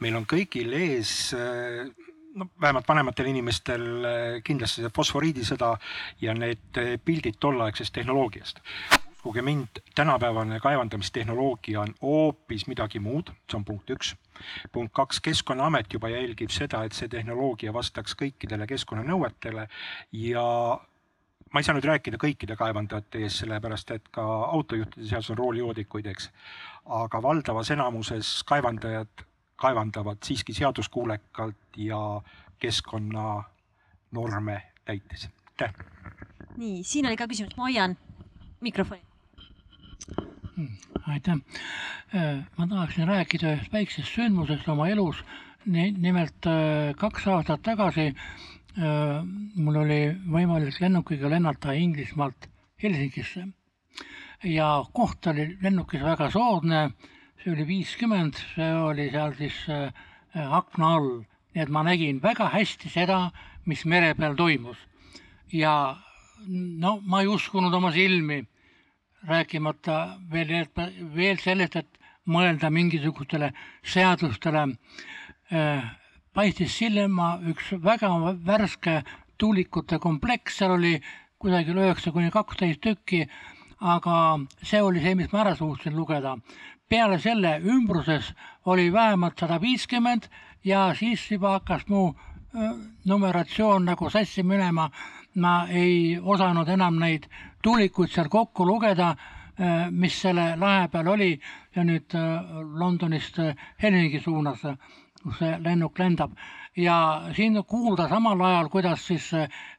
meil on kõigil ees no vähemalt vanematel inimestel eh, kindlasti see fosforiidisõda ja need eh, pildid tolleaegsest tehnoloogiast. uskuge mind, tänapäevane kaevandamistehnoloogia on hoopis midagi muud, see on punkt üks. punkt kaks, Keskkonnaamet juba jälgib seda, et see tehnoloogia vastaks kõikidele keskkonnanõuetele ja ma ei saa nüüd rääkida kõikide kaevandajate ees, sellepärast et ka autojuhtide seas on roolijoodikuid, eks. aga valdavas enamuses kaevandajad kaevandavad siiski seaduskuulekalt ja keskkonnanorme täites. aitäh. nii, siin oli ka küsimus, ma hoian mikrofoni. Hmm, aitäh. Äh, ma tahaksin rääkida ühest väiksest sündmusest oma elus. nimelt äh, kaks aastat tagasi äh, mul oli võimalik lennukiga lennata Inglismaalt Helsingisse ja koht oli lennukis väga soodne see oli viiskümmend, see oli seal siis äh, akna all, nii et ma nägin väga hästi seda, mis mere peal toimus. ja no ma ei uskunud oma silmi, rääkimata veel, veel sellest, et mõelda mingisugustele seadustele äh,. paistis silma üks väga värske tuulikute kompleks, seal oli kusagil üheksa kuni kaksteist tükki, aga see oli see, mis ma ära suutsin lugeda. Peale selle ümbruses oli vähemalt sada viiskümmend ja siis juba hakkas mu numeratsioon nagu sassi minema. ma ei osanud enam neid tuulikuid seal kokku lugeda, mis selle lahe peal oli. Ja nüüd Londonist Helsingi suunas, kus see lennuk lendab ja siin kuulda samal ajal, kuidas siis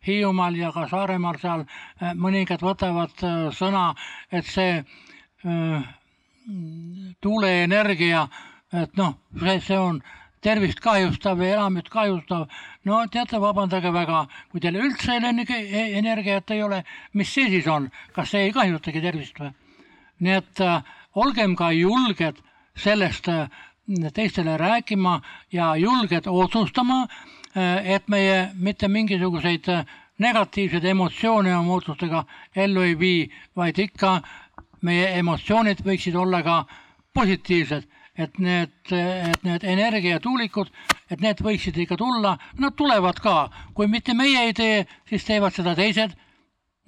Hiiumaal ja ka Saaremaal seal mõningad võtavad sõna, et see tuuleenergia, et noh, see, see on tervist kahjustav ja elamit kahjustav. no teate, vabandage väga, kui teil üldse energiat ei ole, mis see siis on, kas see ei kahjustagi tervist või? nii et äh, olgem ka julged sellest äh, teistele rääkima ja julged otsustama äh,, et meie mitte mingisuguseid äh, negatiivseid emotsioone oma otsustega ellu ei vii, vaid ikka meie emotsioonid võiksid olla ka positiivsed, et need, et need energiatuulikud, et need võiksid ikka tulla, nad tulevad ka, kui mitte meie ei tee, siis teevad seda teised.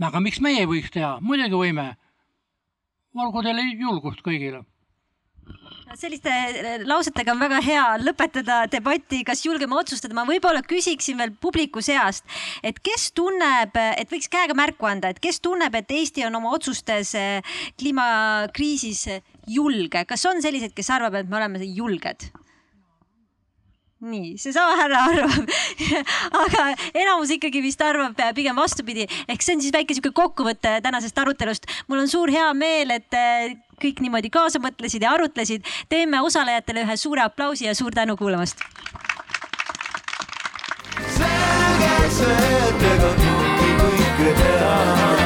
aga miks meie ei võiks teha, muidugi võime. olgu teile julgust kõigile selliste äh, lausetega on väga hea lõpetada debatti, kas julgeme otsustada, ma võib-olla küsiksin veel publiku seast, et kes tunneb, et võiks käega märku anda, et kes tunneb, et Eesti on oma otsustes äh, kliimakriisis julge, kas on selliseid, kes arvab, et me oleme julged? nii, seesama härra arvab [LAUGHS] aga enamus ikkagi vist arvab pigem vastupidi, ehk see on siis väike sihuke kokkuvõte tänasest arutelust. mul on suur hea meel, et äh, kõik niimoodi kaasa mõtlesid ja arutlesid. teeme osalejatele ühe suure aplausi ja suur tänu kuulamast. selge see, et ega kõike kõike teha.